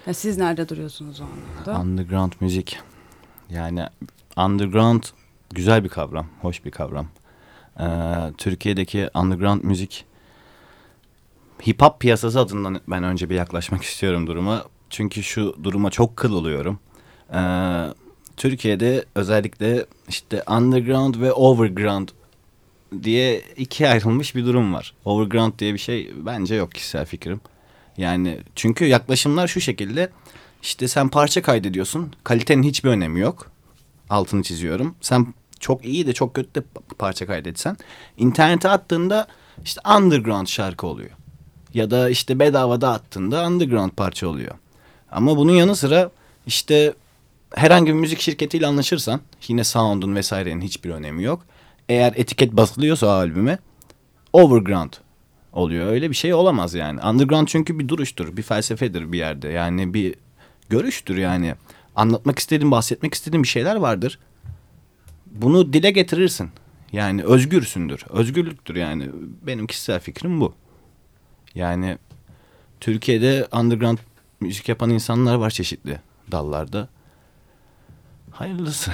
Ya siz nerede duruyorsunuz o anlamda? Underground müzik. Yani underground güzel bir kavram, hoş bir kavram. Ee, Türkiye'deki underground müzik hip hop piyasası adından ben önce bir yaklaşmak istiyorum duruma. Çünkü şu duruma çok kıl oluyorum. Ee, Türkiye'de özellikle işte underground ve overground diye ikiye ayrılmış bir durum var. Overground diye bir şey bence yok kişisel fikrim. Yani çünkü yaklaşımlar şu şekilde. İşte sen parça kaydediyorsun. Kalitenin hiçbir önemi yok. Altını çiziyorum. Sen çok iyi de çok kötü de parça kaydetsen. internete attığında işte underground şarkı oluyor. Ya da işte bedava attığında underground parça oluyor. Ama bunun yanı sıra işte herhangi bir müzik şirketiyle anlaşırsan yine sound'un vesairenin hiçbir önemi yok. Eğer etiket basılıyorsa albüme overground oluyor. Öyle bir şey olamaz yani. Underground çünkü bir duruştur, bir felsefedir bir yerde. Yani bir görüştür yani. Anlatmak istediğin, bahsetmek istediğin bir şeyler vardır. Bunu dile getirirsin. Yani özgürsündür. Özgürlüktür yani. Benim kişisel fikrim bu. Yani Türkiye'de underground müzik yapan insanlar var çeşitli dallarda. Hayırlısı.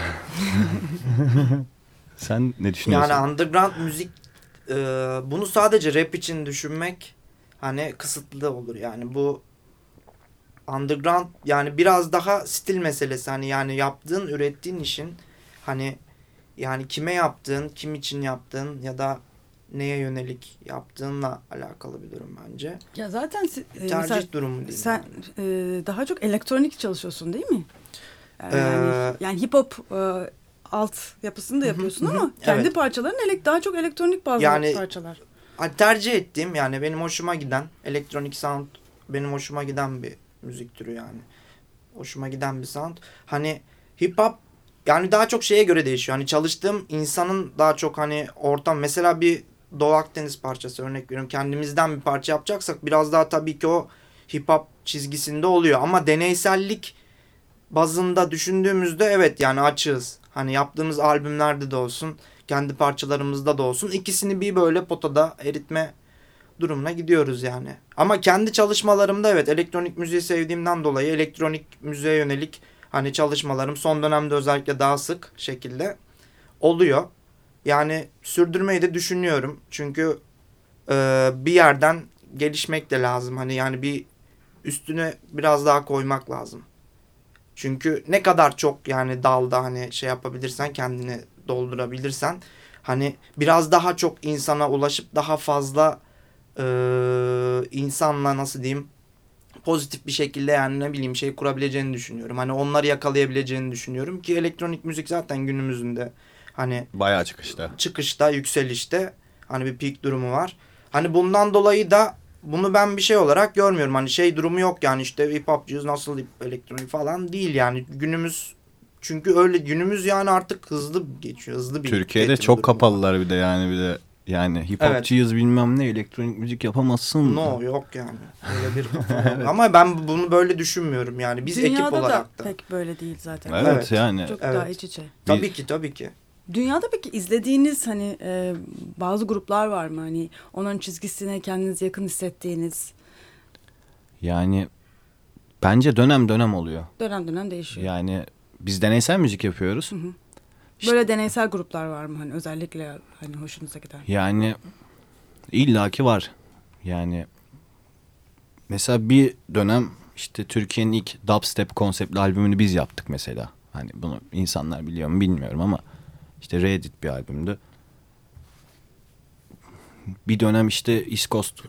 (laughs) Sen ne düşünüyorsun? Yani underground müzik e, bunu sadece rap için düşünmek hani kısıtlı olur. Yani bu underground yani biraz daha stil meselesi. Hani yani yaptığın, ürettiğin işin hani yani kime yaptığın, kim için yaptığın ya da neye yönelik yaptığınla alakalı bir durum bence. Ya zaten e, Tercih mesela durumu değil. sen yani. e, daha çok elektronik çalışıyorsun değil mi? Yani, Ee, yani hip hop e, alt yapısını da yapıyorsun hı hı. ama kendi Evet. parçaların elek daha çok elektronik bazı Yani- parçalar. Tercih ettiğim yani benim hoşuma giden elektronik sound benim hoşuma giden bir müzik türü yani. Hoşuma giden bir sound. Hani hip hop yani daha çok şeye göre değişiyor. Hani çalıştığım insanın daha çok hani ortam mesela bir Doğu Akdeniz parçası örnek veriyorum. Kendimizden bir parça yapacaksak biraz daha tabii ki o hip hop çizgisinde oluyor ama deneysellik bazında düşündüğümüzde evet yani açığız. Hani yaptığımız albümlerde de olsun, kendi parçalarımızda da olsun ikisini bir böyle potada eritme durumuna gidiyoruz yani. Ama kendi çalışmalarımda evet elektronik müziği sevdiğimden dolayı elektronik müziğe yönelik hani çalışmalarım son dönemde özellikle daha sık şekilde oluyor. Yani sürdürmeyi de düşünüyorum. Çünkü e, bir yerden gelişmek de lazım. Hani yani bir üstüne biraz daha koymak lazım. Çünkü ne kadar çok yani dalda hani şey yapabilirsen kendini doldurabilirsen hani biraz daha çok insana ulaşıp daha fazla e, insanla nasıl diyeyim pozitif bir şekilde yani ne bileyim şey kurabileceğini düşünüyorum. Hani onları yakalayabileceğini düşünüyorum ki elektronik müzik zaten günümüzün de hani Bayağı çıkışta. çıkışta, yükselişte hani bir peak durumu var. Hani bundan dolayı da bunu ben bir şey olarak görmüyorum. Hani şey durumu yok yani işte hip hopcuyuz nasıl elektronik falan değil yani günümüz çünkü öyle günümüz yani artık hızlı geçiyor. Hızlı bir Türkiye'de çok var. kapalılar bir de yani bir de Yani hip hopçuyuz bilmem ne elektronik müzik yapamazsın. No yok yani. Öyle bir (laughs) yok. Ama ben bunu böyle düşünmüyorum yani. Biz Dünyada ekip olarak da, da. pek böyle değil zaten. Evet, Evet. yani. Çok Evet. daha iç içe. Tabii ki tabii ki. Dünyada peki izlediğiniz hani e, bazı gruplar var mı? Hani onların çizgisine kendinizi yakın hissettiğiniz Yani bence dönem dönem oluyor. dönem dönem değişiyor. Yani biz deneysel müzik yapıyoruz. Böyle deneysel gruplar var mı? Hani özellikle hani hoşunuza giden. Yani illaki var. Yani mesela bir dönem işte Türkiye'nin ilk dubstep konseptli albümünü biz yaptık mesela. Hani bunu insanlar biliyor mu bilmiyorum ama işte Reddit bir albümdü. Bir dönem işte East Coast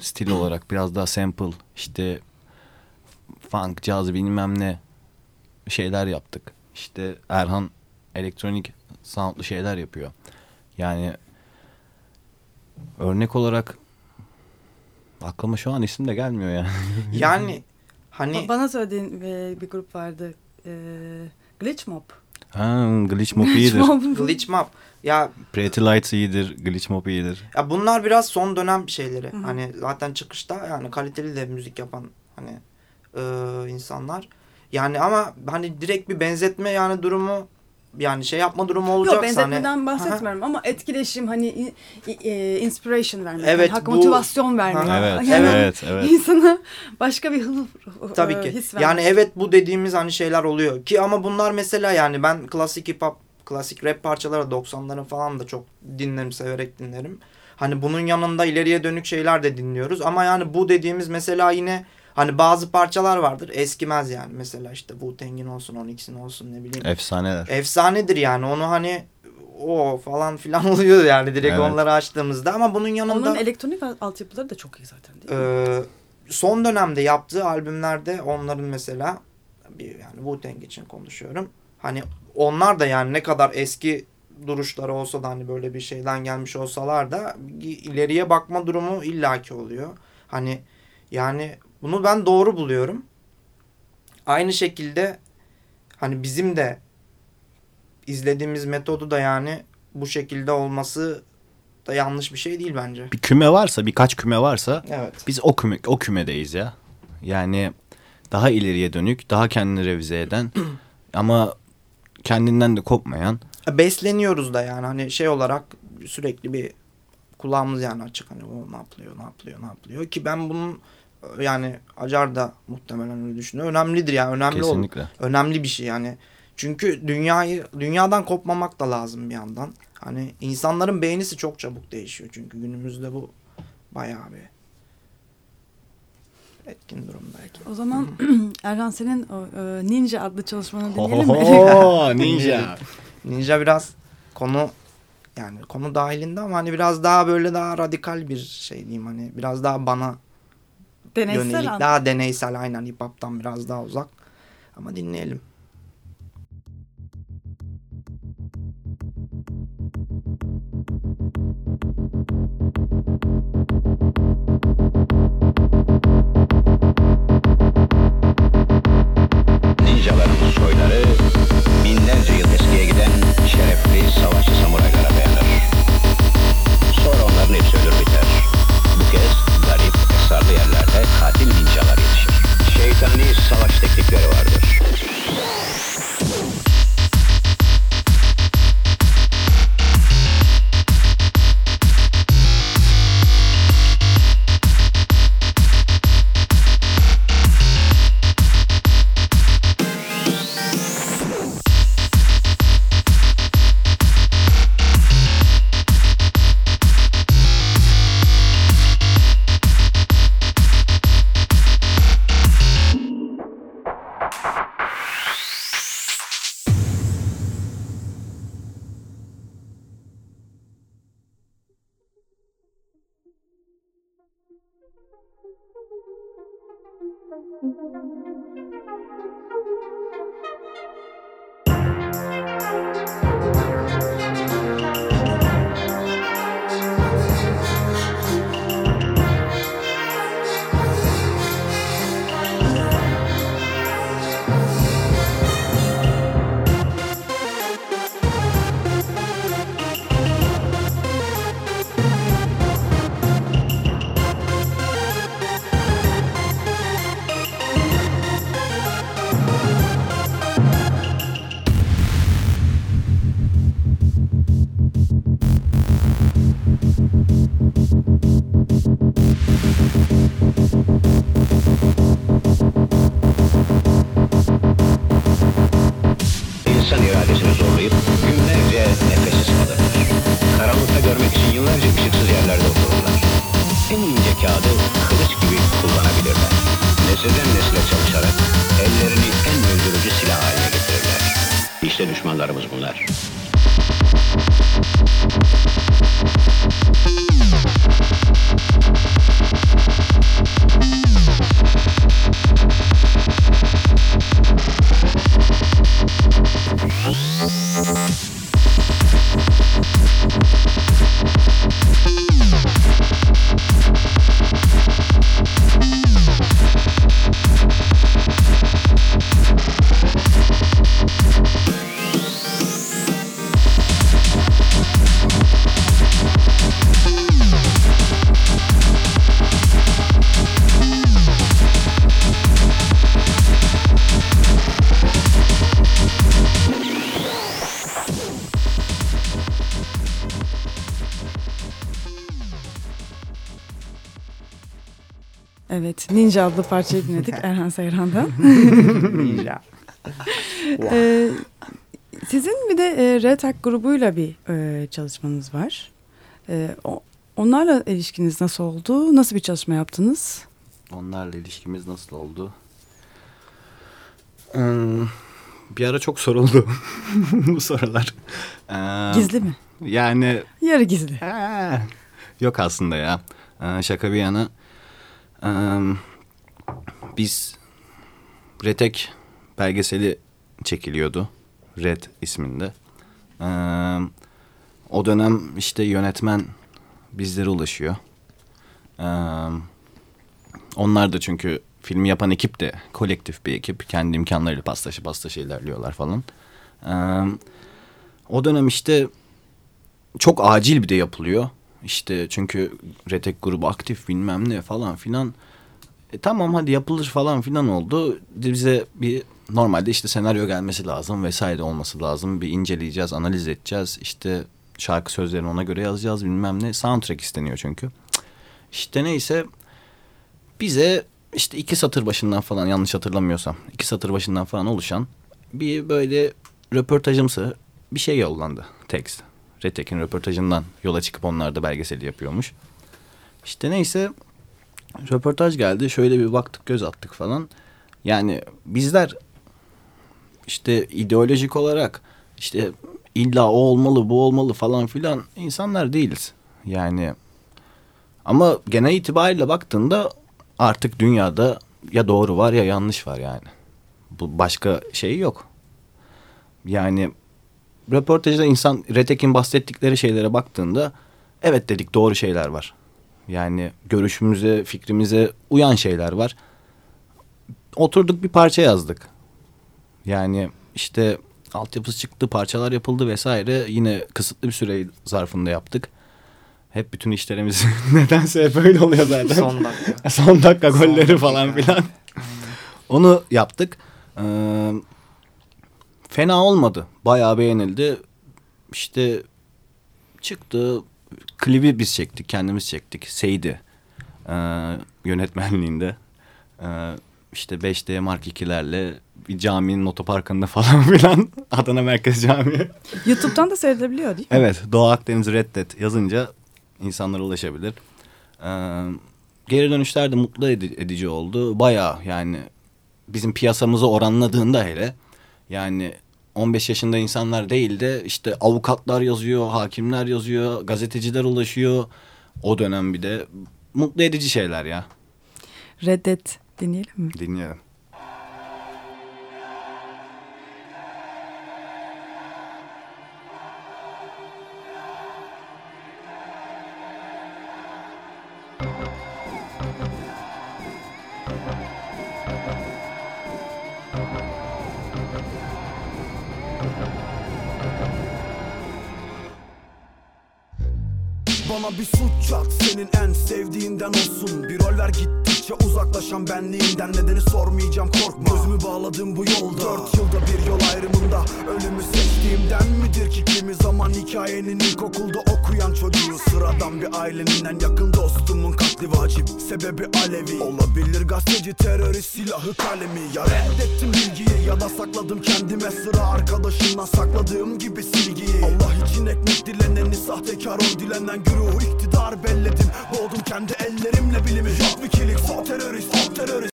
stili olarak biraz daha sample işte funk, caz bilmem ne şeyler yaptık. İşte Erhan elektronik soundlu şeyler yapıyor. Yani örnek olarak aklıma şu an isim de gelmiyor yani. (laughs) Yani hani Ba- Bana söylediğin e, bir grup vardı. E, Glitch Mob. ha, Glitch Mob iyidir. Glitch Map. Ya Pretty Lights iyidir. Glitch Mob iyidir. Ya bunlar biraz son dönem şeyleri. Hani zaten çıkışta yani kaliteli de müzik yapan hani e, insanlar. Yani ama hani direkt bir benzetme yani durumu yani şey yapma durumu olacaksa Yok benzetmeden hani, bahsetmiyorum ama etkileşim hani e, inspiration vermek. Evet, hani, hak- bu- motivasyon vermek. Aha. Evet, Yani evet, evet. (laughs) İnsana başka bir hıl, Tabii e, ki. his vermek. Yani evet bu dediğimiz hani şeyler oluyor ki ama bunlar mesela yani ben klasik hip hop, klasik rap parçaları 90'ların falan da çok dinlerim, severek dinlerim. Hani bunun yanında ileriye dönük şeyler de dinliyoruz ama yani bu dediğimiz mesela yine hani bazı parçalar vardır eskimez yani. Mesela işte Wu-Tang'in olsun, Onyx'in olsun ne bileyim. Efsaneler. Efsanedir yani onu hani o falan filan (laughs) oluyor yani direkt Evet. onları açtığımızda ama bunun yanında Onların elektronik al- altyapıları da çok iyi zaten değil mi? ee, son dönemde yaptığı albümlerde onların mesela bir yani Wu-Tang için konuşuyorum. Hani onlar da yani ne kadar eski duruşları olsa da hani böyle bir şeyden gelmiş olsalar da ileriye bakma durumu illaki oluyor. Hani yani bunu ben doğru buluyorum. Aynı şekilde hani bizim de izlediğimiz metodu da yani bu şekilde olması da yanlış bir şey değil bence. Bir küme varsa, birkaç küme varsa Evet. biz o küme o kümedeyiz ya. Yani daha ileriye dönük, daha kendini revize eden (clears throat) ama kendinden de kopmayan. besleniyoruz da yani hani şey olarak sürekli bir kulağımız yani açık hani o ne yapılıyor ne yapılıyor ne yapılıyor ki ben bunun yani Acar da muhtemelen öyle düşünüyor. Önemlidir yani önemli ol- Kesinlikle. önemli bir şey yani. Çünkü dünyayı dünyadan kopmamak da lazım bir yandan. Hani insanların beğenisi çok çabuk değişiyor çünkü günümüzde bu bayağı bir etkin durum belki. O zaman (clears throat) Erhan senin o, e, Ninja adlı çalışmanı dinleyelim mi? (laughs) Ninja. (laughs) Ninja biraz konu yani konu dahilinde ama hani biraz daha böyle daha radikal bir şey diyeyim hani biraz daha bana Deneysel yönelik. an- daha deneysel aynen. Hip hop'tan biraz daha uzak. Ama dinleyelim. Ninjaların Ninja adlı parçayı dinledik (laughs) Erhan Seyran'dan. Ninja. (laughs) Ee, sizin bir de e, Red Hat grubuyla bir e, çalışmanız var. E, o, onlarla ilişkiniz nasıl oldu? Nasıl bir çalışma yaptınız? Onlarla ilişkimiz nasıl oldu? Hmm, bir ara çok soruldu (laughs) bu sorular. Ee, Gizli mi? Yani Yarı gizli. Ee, yok aslında ya. Ee, şaka bir yana. Ee, biz Retek belgeseli çekiliyordu. Red isminde. Ee, o dönem işte yönetmen bizlere ulaşıyor. Ee, onlar da çünkü filmi yapan ekip de kolektif bir ekip. Kendi imkanlarıyla pastaşı pastaşı ilerliyorlar falan. Ee, o dönem işte çok acil bir de yapılıyor. İşte çünkü Retek grubu aktif bilmem ne falan filan. E, tamam hadi yapılır falan filan oldu. Bize bir normalde işte senaryo gelmesi lazım vesaire olması lazım. Bir inceleyeceğiz, analiz edeceğiz. İşte şarkı sözlerini ona göre yazacağız bilmem ne. Soundtrack isteniyor çünkü. İşte neyse bize işte iki satır başından falan yanlış hatırlamıyorsam iki satır başından falan oluşan bir böyle röportajımsı bir şey yollandı tekst. Retek'in röportajından yola çıkıp onlar da belgeseli yapıyormuş. İşte neyse röportaj geldi. Şöyle bir baktık göz attık falan. Yani bizler işte ideolojik olarak işte illa o olmalı bu olmalı falan filan insanlar değiliz. Yani ama genel itibariyle baktığında artık dünyada ya doğru var ya yanlış var yani. Bu başka şey yok. Yani röportajda insan Retek'in bahsettikleri şeylere baktığında evet dedik doğru şeyler var. Yani görüşümüze, fikrimize uyan şeyler var. Oturduk bir parça yazdık. Yani işte altyapısı çıktı, parçalar yapıldı vesaire. Yine kısıtlı bir süre zarfında yaptık. Hep bütün işlerimiz (laughs) nedense hep öyle oluyor zaten. Son dakika. (laughs) Son dakika Son golleri dakika. falan filan. Onu yaptık. Ee, fena olmadı. Bayağı beğenildi. İşte çıktı. Klibi biz çektik. Kendimiz çektik. Seydi. Ee, yönetmenliğinde. Ee, işte 5D Mark 2'lerle bir caminin otoparkında (laughs) falan filan. Adana Merkez Camii. YouTube'dan da seyredilebiliyor değil mi? Evet Doğu Akdeniz Reddet yazınca insanlara ulaşabilir. Ee, geri dönüşler de mutlu edi- edici oldu. Baya yani bizim piyasamızı oranladığında hele yani 15 yaşında insanlar değil de işte avukatlar yazıyor, hakimler yazıyor, gazeteciler ulaşıyor. O dönem bir de mutlu edici şeyler ya. Reddet dinleyelim mi? Dinliyorum. Bana bir suç çat senin en sevdiğinden olsun. Bir rol ver gittikçe uzaklaşan benliğinden Nedeni sormayacağım korkma. Gözümü bağladım bu yolda. Dört yılda bir yol ayrımında Ölümü seçtiğimden midir ki kimi zaman Hikayenin ilkokulda okuyan çocuğu? Sıradan bir ailenin en yakın dostumun katli vacip Sebebi Alevi. Olabilir gazeteci terörist silahı kalemi. Ya reddettim bilgiyi ya da sakladım kendime Sıra arkadaşımdan sakladığım gibi silgiyi. Allah için ekmek dileneni sahtekar ol dilenen güruhu iktidar belledim. Boğdum kendi ellerimle bilimi. Yok wikileaks o terörist o terörist.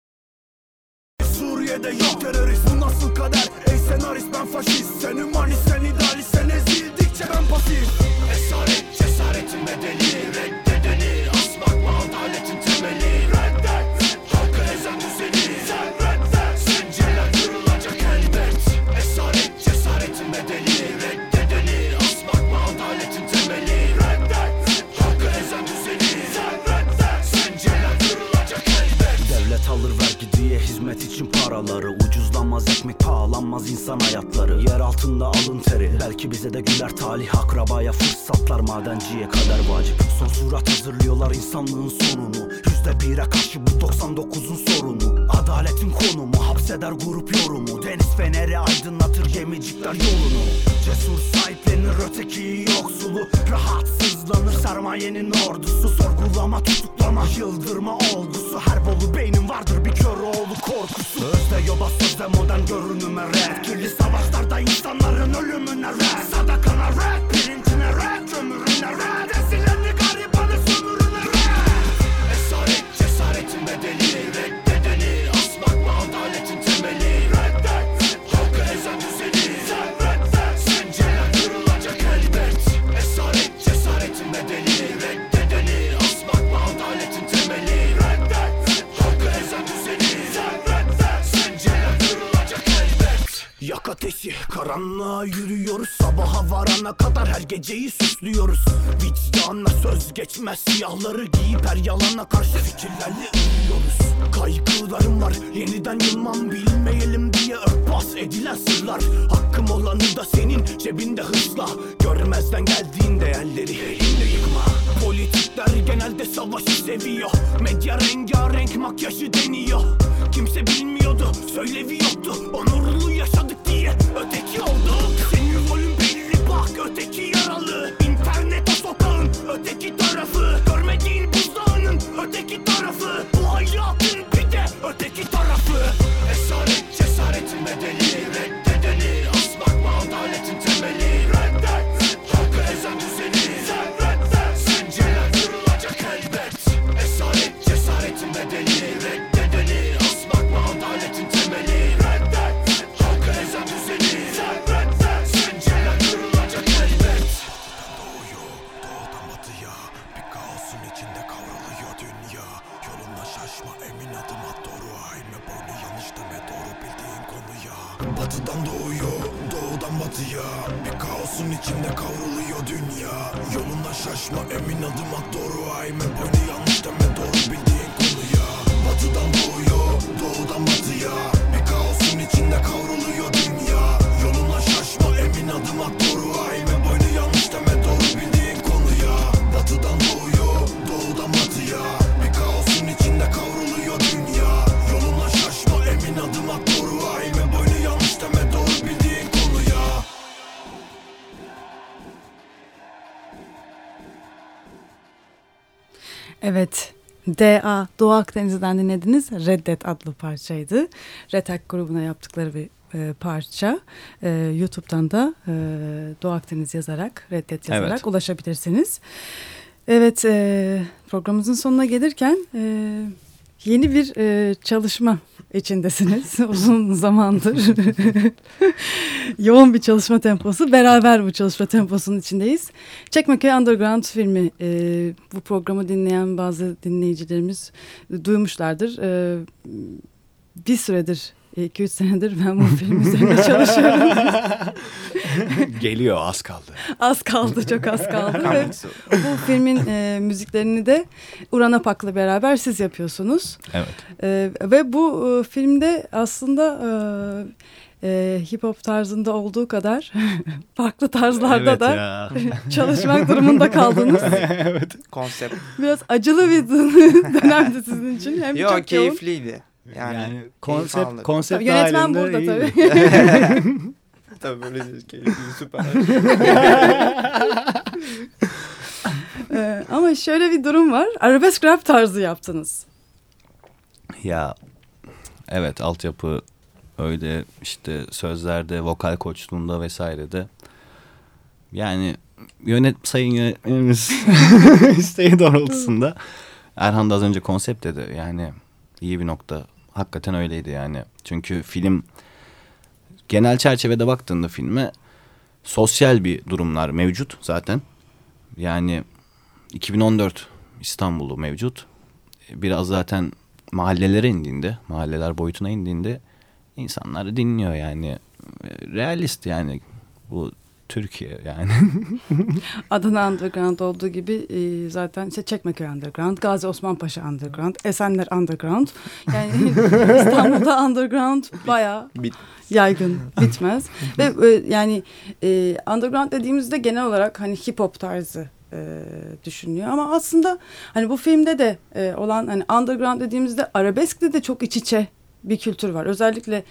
Suriye Türkiye'de yok terörist. Bu nasıl kader? Ey senarist ben faşist. Sen humanist sen idealist sen ezildikçe ben pasif. Esaret cesaretin bedeli Reddedeni. Asmak mı adaletin temeli hizmet için paraları Ucuzlanmaz ekmek pahalanmaz insan hayatları. Yer altında alın teri Belki bize de güler talih Akrabaya fırsatlar. Madenciye kader vacip Son surat hazırlıyorlar insanlığın sonunu. Yüzde bire karşı bu 99'un sorunu. Adaletin konumu hapseder grup yorumu. Deniz feneri aydınlatır gemicikler yolunu. Cesur sahiplenir öteki yoksulu Rahatsızlanır sermayenin ordusu. Sorgulama tutuklama yıldırma olgusu. Her bolu beynin vardır bir kör oğlu korkusu. Özde yoba sözde modern görünüme red Kirli savaşlarda insanların ölümüne red Sadakana red pirincine red Kömürüne red Ezilenli garibanı sömürüne red Esaret cesaretin bedeli Yak ateşi karanlığa yürüyoruz. Sabaha varana kadar her geceyi süslüyoruz. Vicdanla söz geçmez siyahları giyip her yalana karşı fikirlerle uyuyoruz Kaygılarım var yeniden yılmam bilmeyelim diye örtbas edilen sırlar. Hakkım olanı da senin cebinde hızla. Görmezden geldiğin değerleri elinde yıkma. Politikler genelde savaşı seviyor. Medya rengarenk makyajı deniyor Kimse bilmiyordu. Söylevi yoktu Onurlu yaşadık diye öteki olduk Senin rolün belli bak öteki yaralı. İnternet o sokağın öteki tarafı emin adım Evet. DA Doğu Akdeniz'den dinlediniz. Reddet adlı parçaydı. Retak grubuna yaptıkları bir e, parça. E, YouTube'dan da e, Doğu Akdeniz yazarak, Reddet yazarak Evet. ulaşabilirsiniz. Evet, e, programımızın sonuna gelirken e, yeni bir e, çalışma içindesiniz. (laughs) Uzun zamandır (laughs) yoğun bir çalışma temposu. Beraber bu çalışma temposunun içindeyiz. Çekmeköy Underground filmi e, bu programı dinleyen bazı dinleyicilerimiz duymuşlardır. E, bir süredir 2-3 senedir ben bu film üzerine çalışıyorum. (laughs) Geliyor az kaldı. az kaldı, çok az kaldı. Ve bu filmin e, müziklerini de Uran Apak'la beraber siz yapıyorsunuz. Evet. E, ve bu e, filmde aslında e, e, hip hop tarzında olduğu kadar (laughs) farklı tarzlarda evet da ya. (laughs) çalışmak durumunda kaldınız. evet. Konsept. Biraz acılı bir dönemdi sizin için. Hem Yok çok yoğun. (laughs) Yani, Yani, konsept konsept Yönetmen halinde burada iyiydi. tabii. (laughs) Tabii böyle değil, keyifli süper. (laughs) Ee, ama şöyle bir durum var. Arabesk rap tarzı yaptınız. Ya evet altyapı öyle işte sözlerde, vokal koçluğunda vesairede. Yani yönet sayın yönetmenimiz isteği doğrultusunda Erhan da az önce konsept dedi. Yani iyi bir nokta hakikaten öyleydi yani. Çünkü film genel çerçevede baktığında filme sosyal bir durumlar mevcut zaten. Yani 2014 İstanbul'u mevcut. Biraz zaten mahallelere indiğinde, mahalleler boyutuna indiğinde insanlar dinliyor yani. Realist yani bu Türkiye yani. (laughs) Adana Underground olduğu gibi e, zaten işte Çekmeköy Underground, Gazi Osman Paşa Underground, Esenler Underground. Yani (laughs) İstanbul'da Underground bayağı Bit- yaygın, (laughs) bitmez. Ve e, yani e, Underground dediğimizde genel olarak hani hip hop tarzı e, düşünülüyor. Ama aslında hani bu filmde de e, olan hani Underground dediğimizde arabeskle de çok iç içe bir kültür var. Özellikle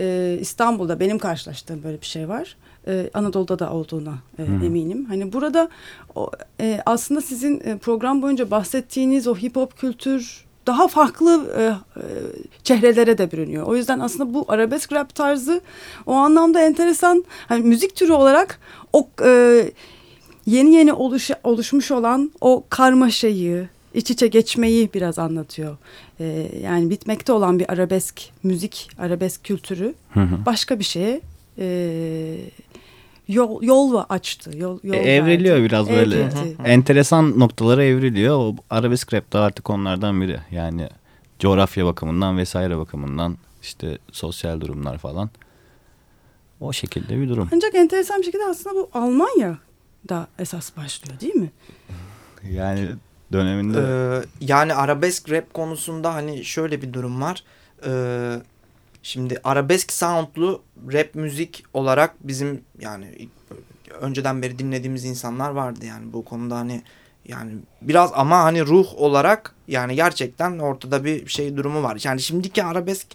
e, İstanbul'da benim karşılaştığım böyle bir şey var. E, Anadolu'da da olduğuna e, eminim. Hani burada o, e, aslında sizin e, program boyunca bahsettiğiniz o hip hop kültür daha farklı e, e, çehrelere de bürünüyor. O yüzden aslında bu arabesk rap tarzı o anlamda enteresan. Hani müzik türü olarak o e, yeni yeni oluş, oluşmuş olan o karmaşayı, iç içe geçmeyi biraz anlatıyor. E, yani bitmekte olan bir arabesk müzik, arabesk kültürü Hı hı. başka bir şeye e, yol yol açtı. Yol, yol E, evriliyor verdi. biraz böyle. Evrildi. Enteresan noktalara evriliyor. O arabesk rap de artık onlardan biri. Yani coğrafya bakımından vesaire bakımından işte sosyal durumlar falan. O şekilde bir durum. Ancak enteresan bir şekilde aslında bu Almanya'da esas başlıyor değil mi? Yani döneminde Ee, yani arabesk rap konusunda hani şöyle bir durum var. Ee, şimdi arabesk soundlu rap müzik olarak bizim yani önceden beri dinlediğimiz insanlar vardı yani bu konuda hani yani biraz ama hani ruh olarak yani gerçekten ortada bir şey durumu var. Yani şimdiki arabesk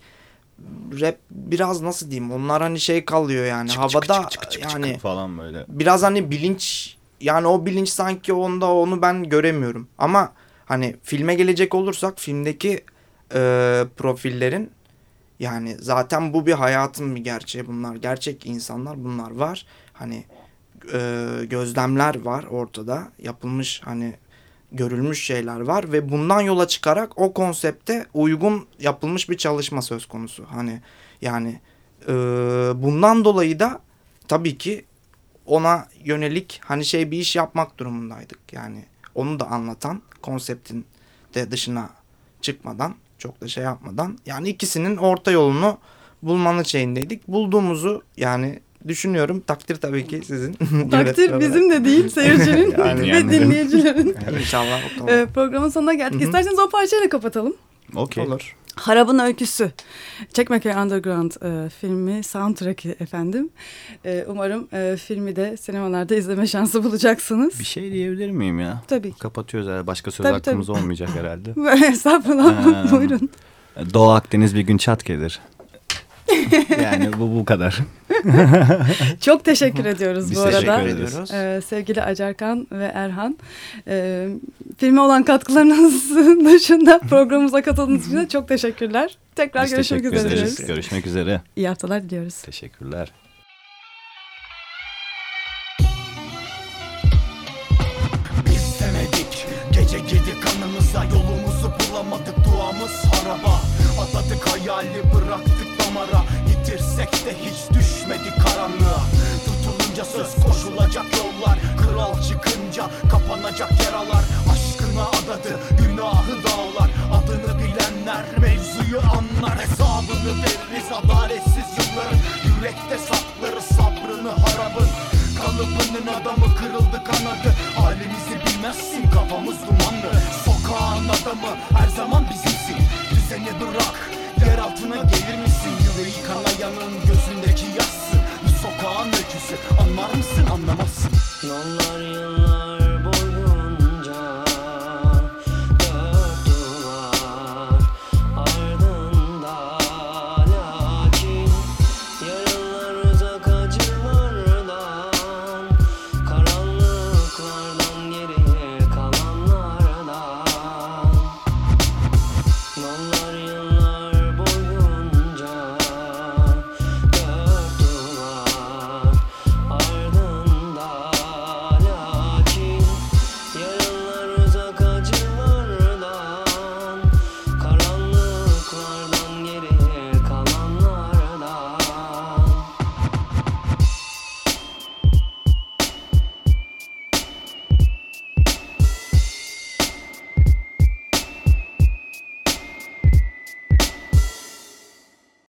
rap biraz nasıl diyeyim onlar hani şey kalıyor yani çık çık havada çık çık çık çık yani falan böyle. biraz hani bilinç yani o bilinç sanki onda onu ben göremiyorum. Ama hani filme gelecek olursak filmdeki e, profillerin yani zaten bu bir hayatın bir gerçeği bunlar. Gerçek insanlar bunlar var. Hani e, gözlemler var ortada. Yapılmış hani görülmüş şeyler var ve bundan yola çıkarak o konsepte uygun yapılmış bir çalışma söz konusu. Hani yani e, bundan dolayı da tabii ki ona yönelik hani şey bir iş yapmak durumundaydık. Yani onu da anlatan konseptin de dışına çıkmadan çok da şey yapmadan yani ikisinin orta yolunu bulmanın şeyindeydik. Bulduğumuzu yani düşünüyorum. Takdir tabii ki sizin. (laughs) Takdir bizim de değil seyircinin (laughs) Yani- ve yani. dinleyicilerin. olarak. (laughs) İnşallah. Ee, programın sonuna geldik. İsterseniz o parçayla kapatalım. Okey. Olur. Harab'ın Öyküsü. Çekmeköy Underground e, filmi soundtrack'i efendim. E, umarım e, filmi de sinemalarda izleme şansı bulacaksınız. Bir şey diyebilir miyim ya? Tabii. Kapatıyoruz herhalde. Başka söz Tabii, hakkımız tabii. olmayacak herhalde. (laughs) Estağfurullah. Ee, Buyurun. Doğu Akdeniz bir gün çat gelir. (laughs) yani bu bu kadar. (laughs) Çok teşekkür ediyoruz Biz bu teşekkür arada. ediyoruz. Ee, sevgili Acarkan ve Erhan. Ee, filme olan katkılarınız (laughs) dışında programımıza katıldığınız için de çok teşekkürler. Tekrar Biz görüşmek teşekkür üzere ederiz. Görüşmek üzere. İyi haftalar diliyoruz. Teşekkürler. Söz koşulacak yollar Kral çıkınca kapanacak yaralar. Aşkına adadı günahı dağlar. Adını bilenler mevzuyu anlar. Hesabını veririz adaletsiz yılların Yürekte saklarız sabrını harabın. Kalıbının adamı kırıldı kanadı. Halimizi bilmezsin kafamız dumanlı. Sokağın adamı her zaman bizimsin. Düzeni bırak yer altına gelir misin? Yüreği kanayanın gözündeki sokağın öyküsü. Anlar mısın? Anlamazsın. Yollar yıllar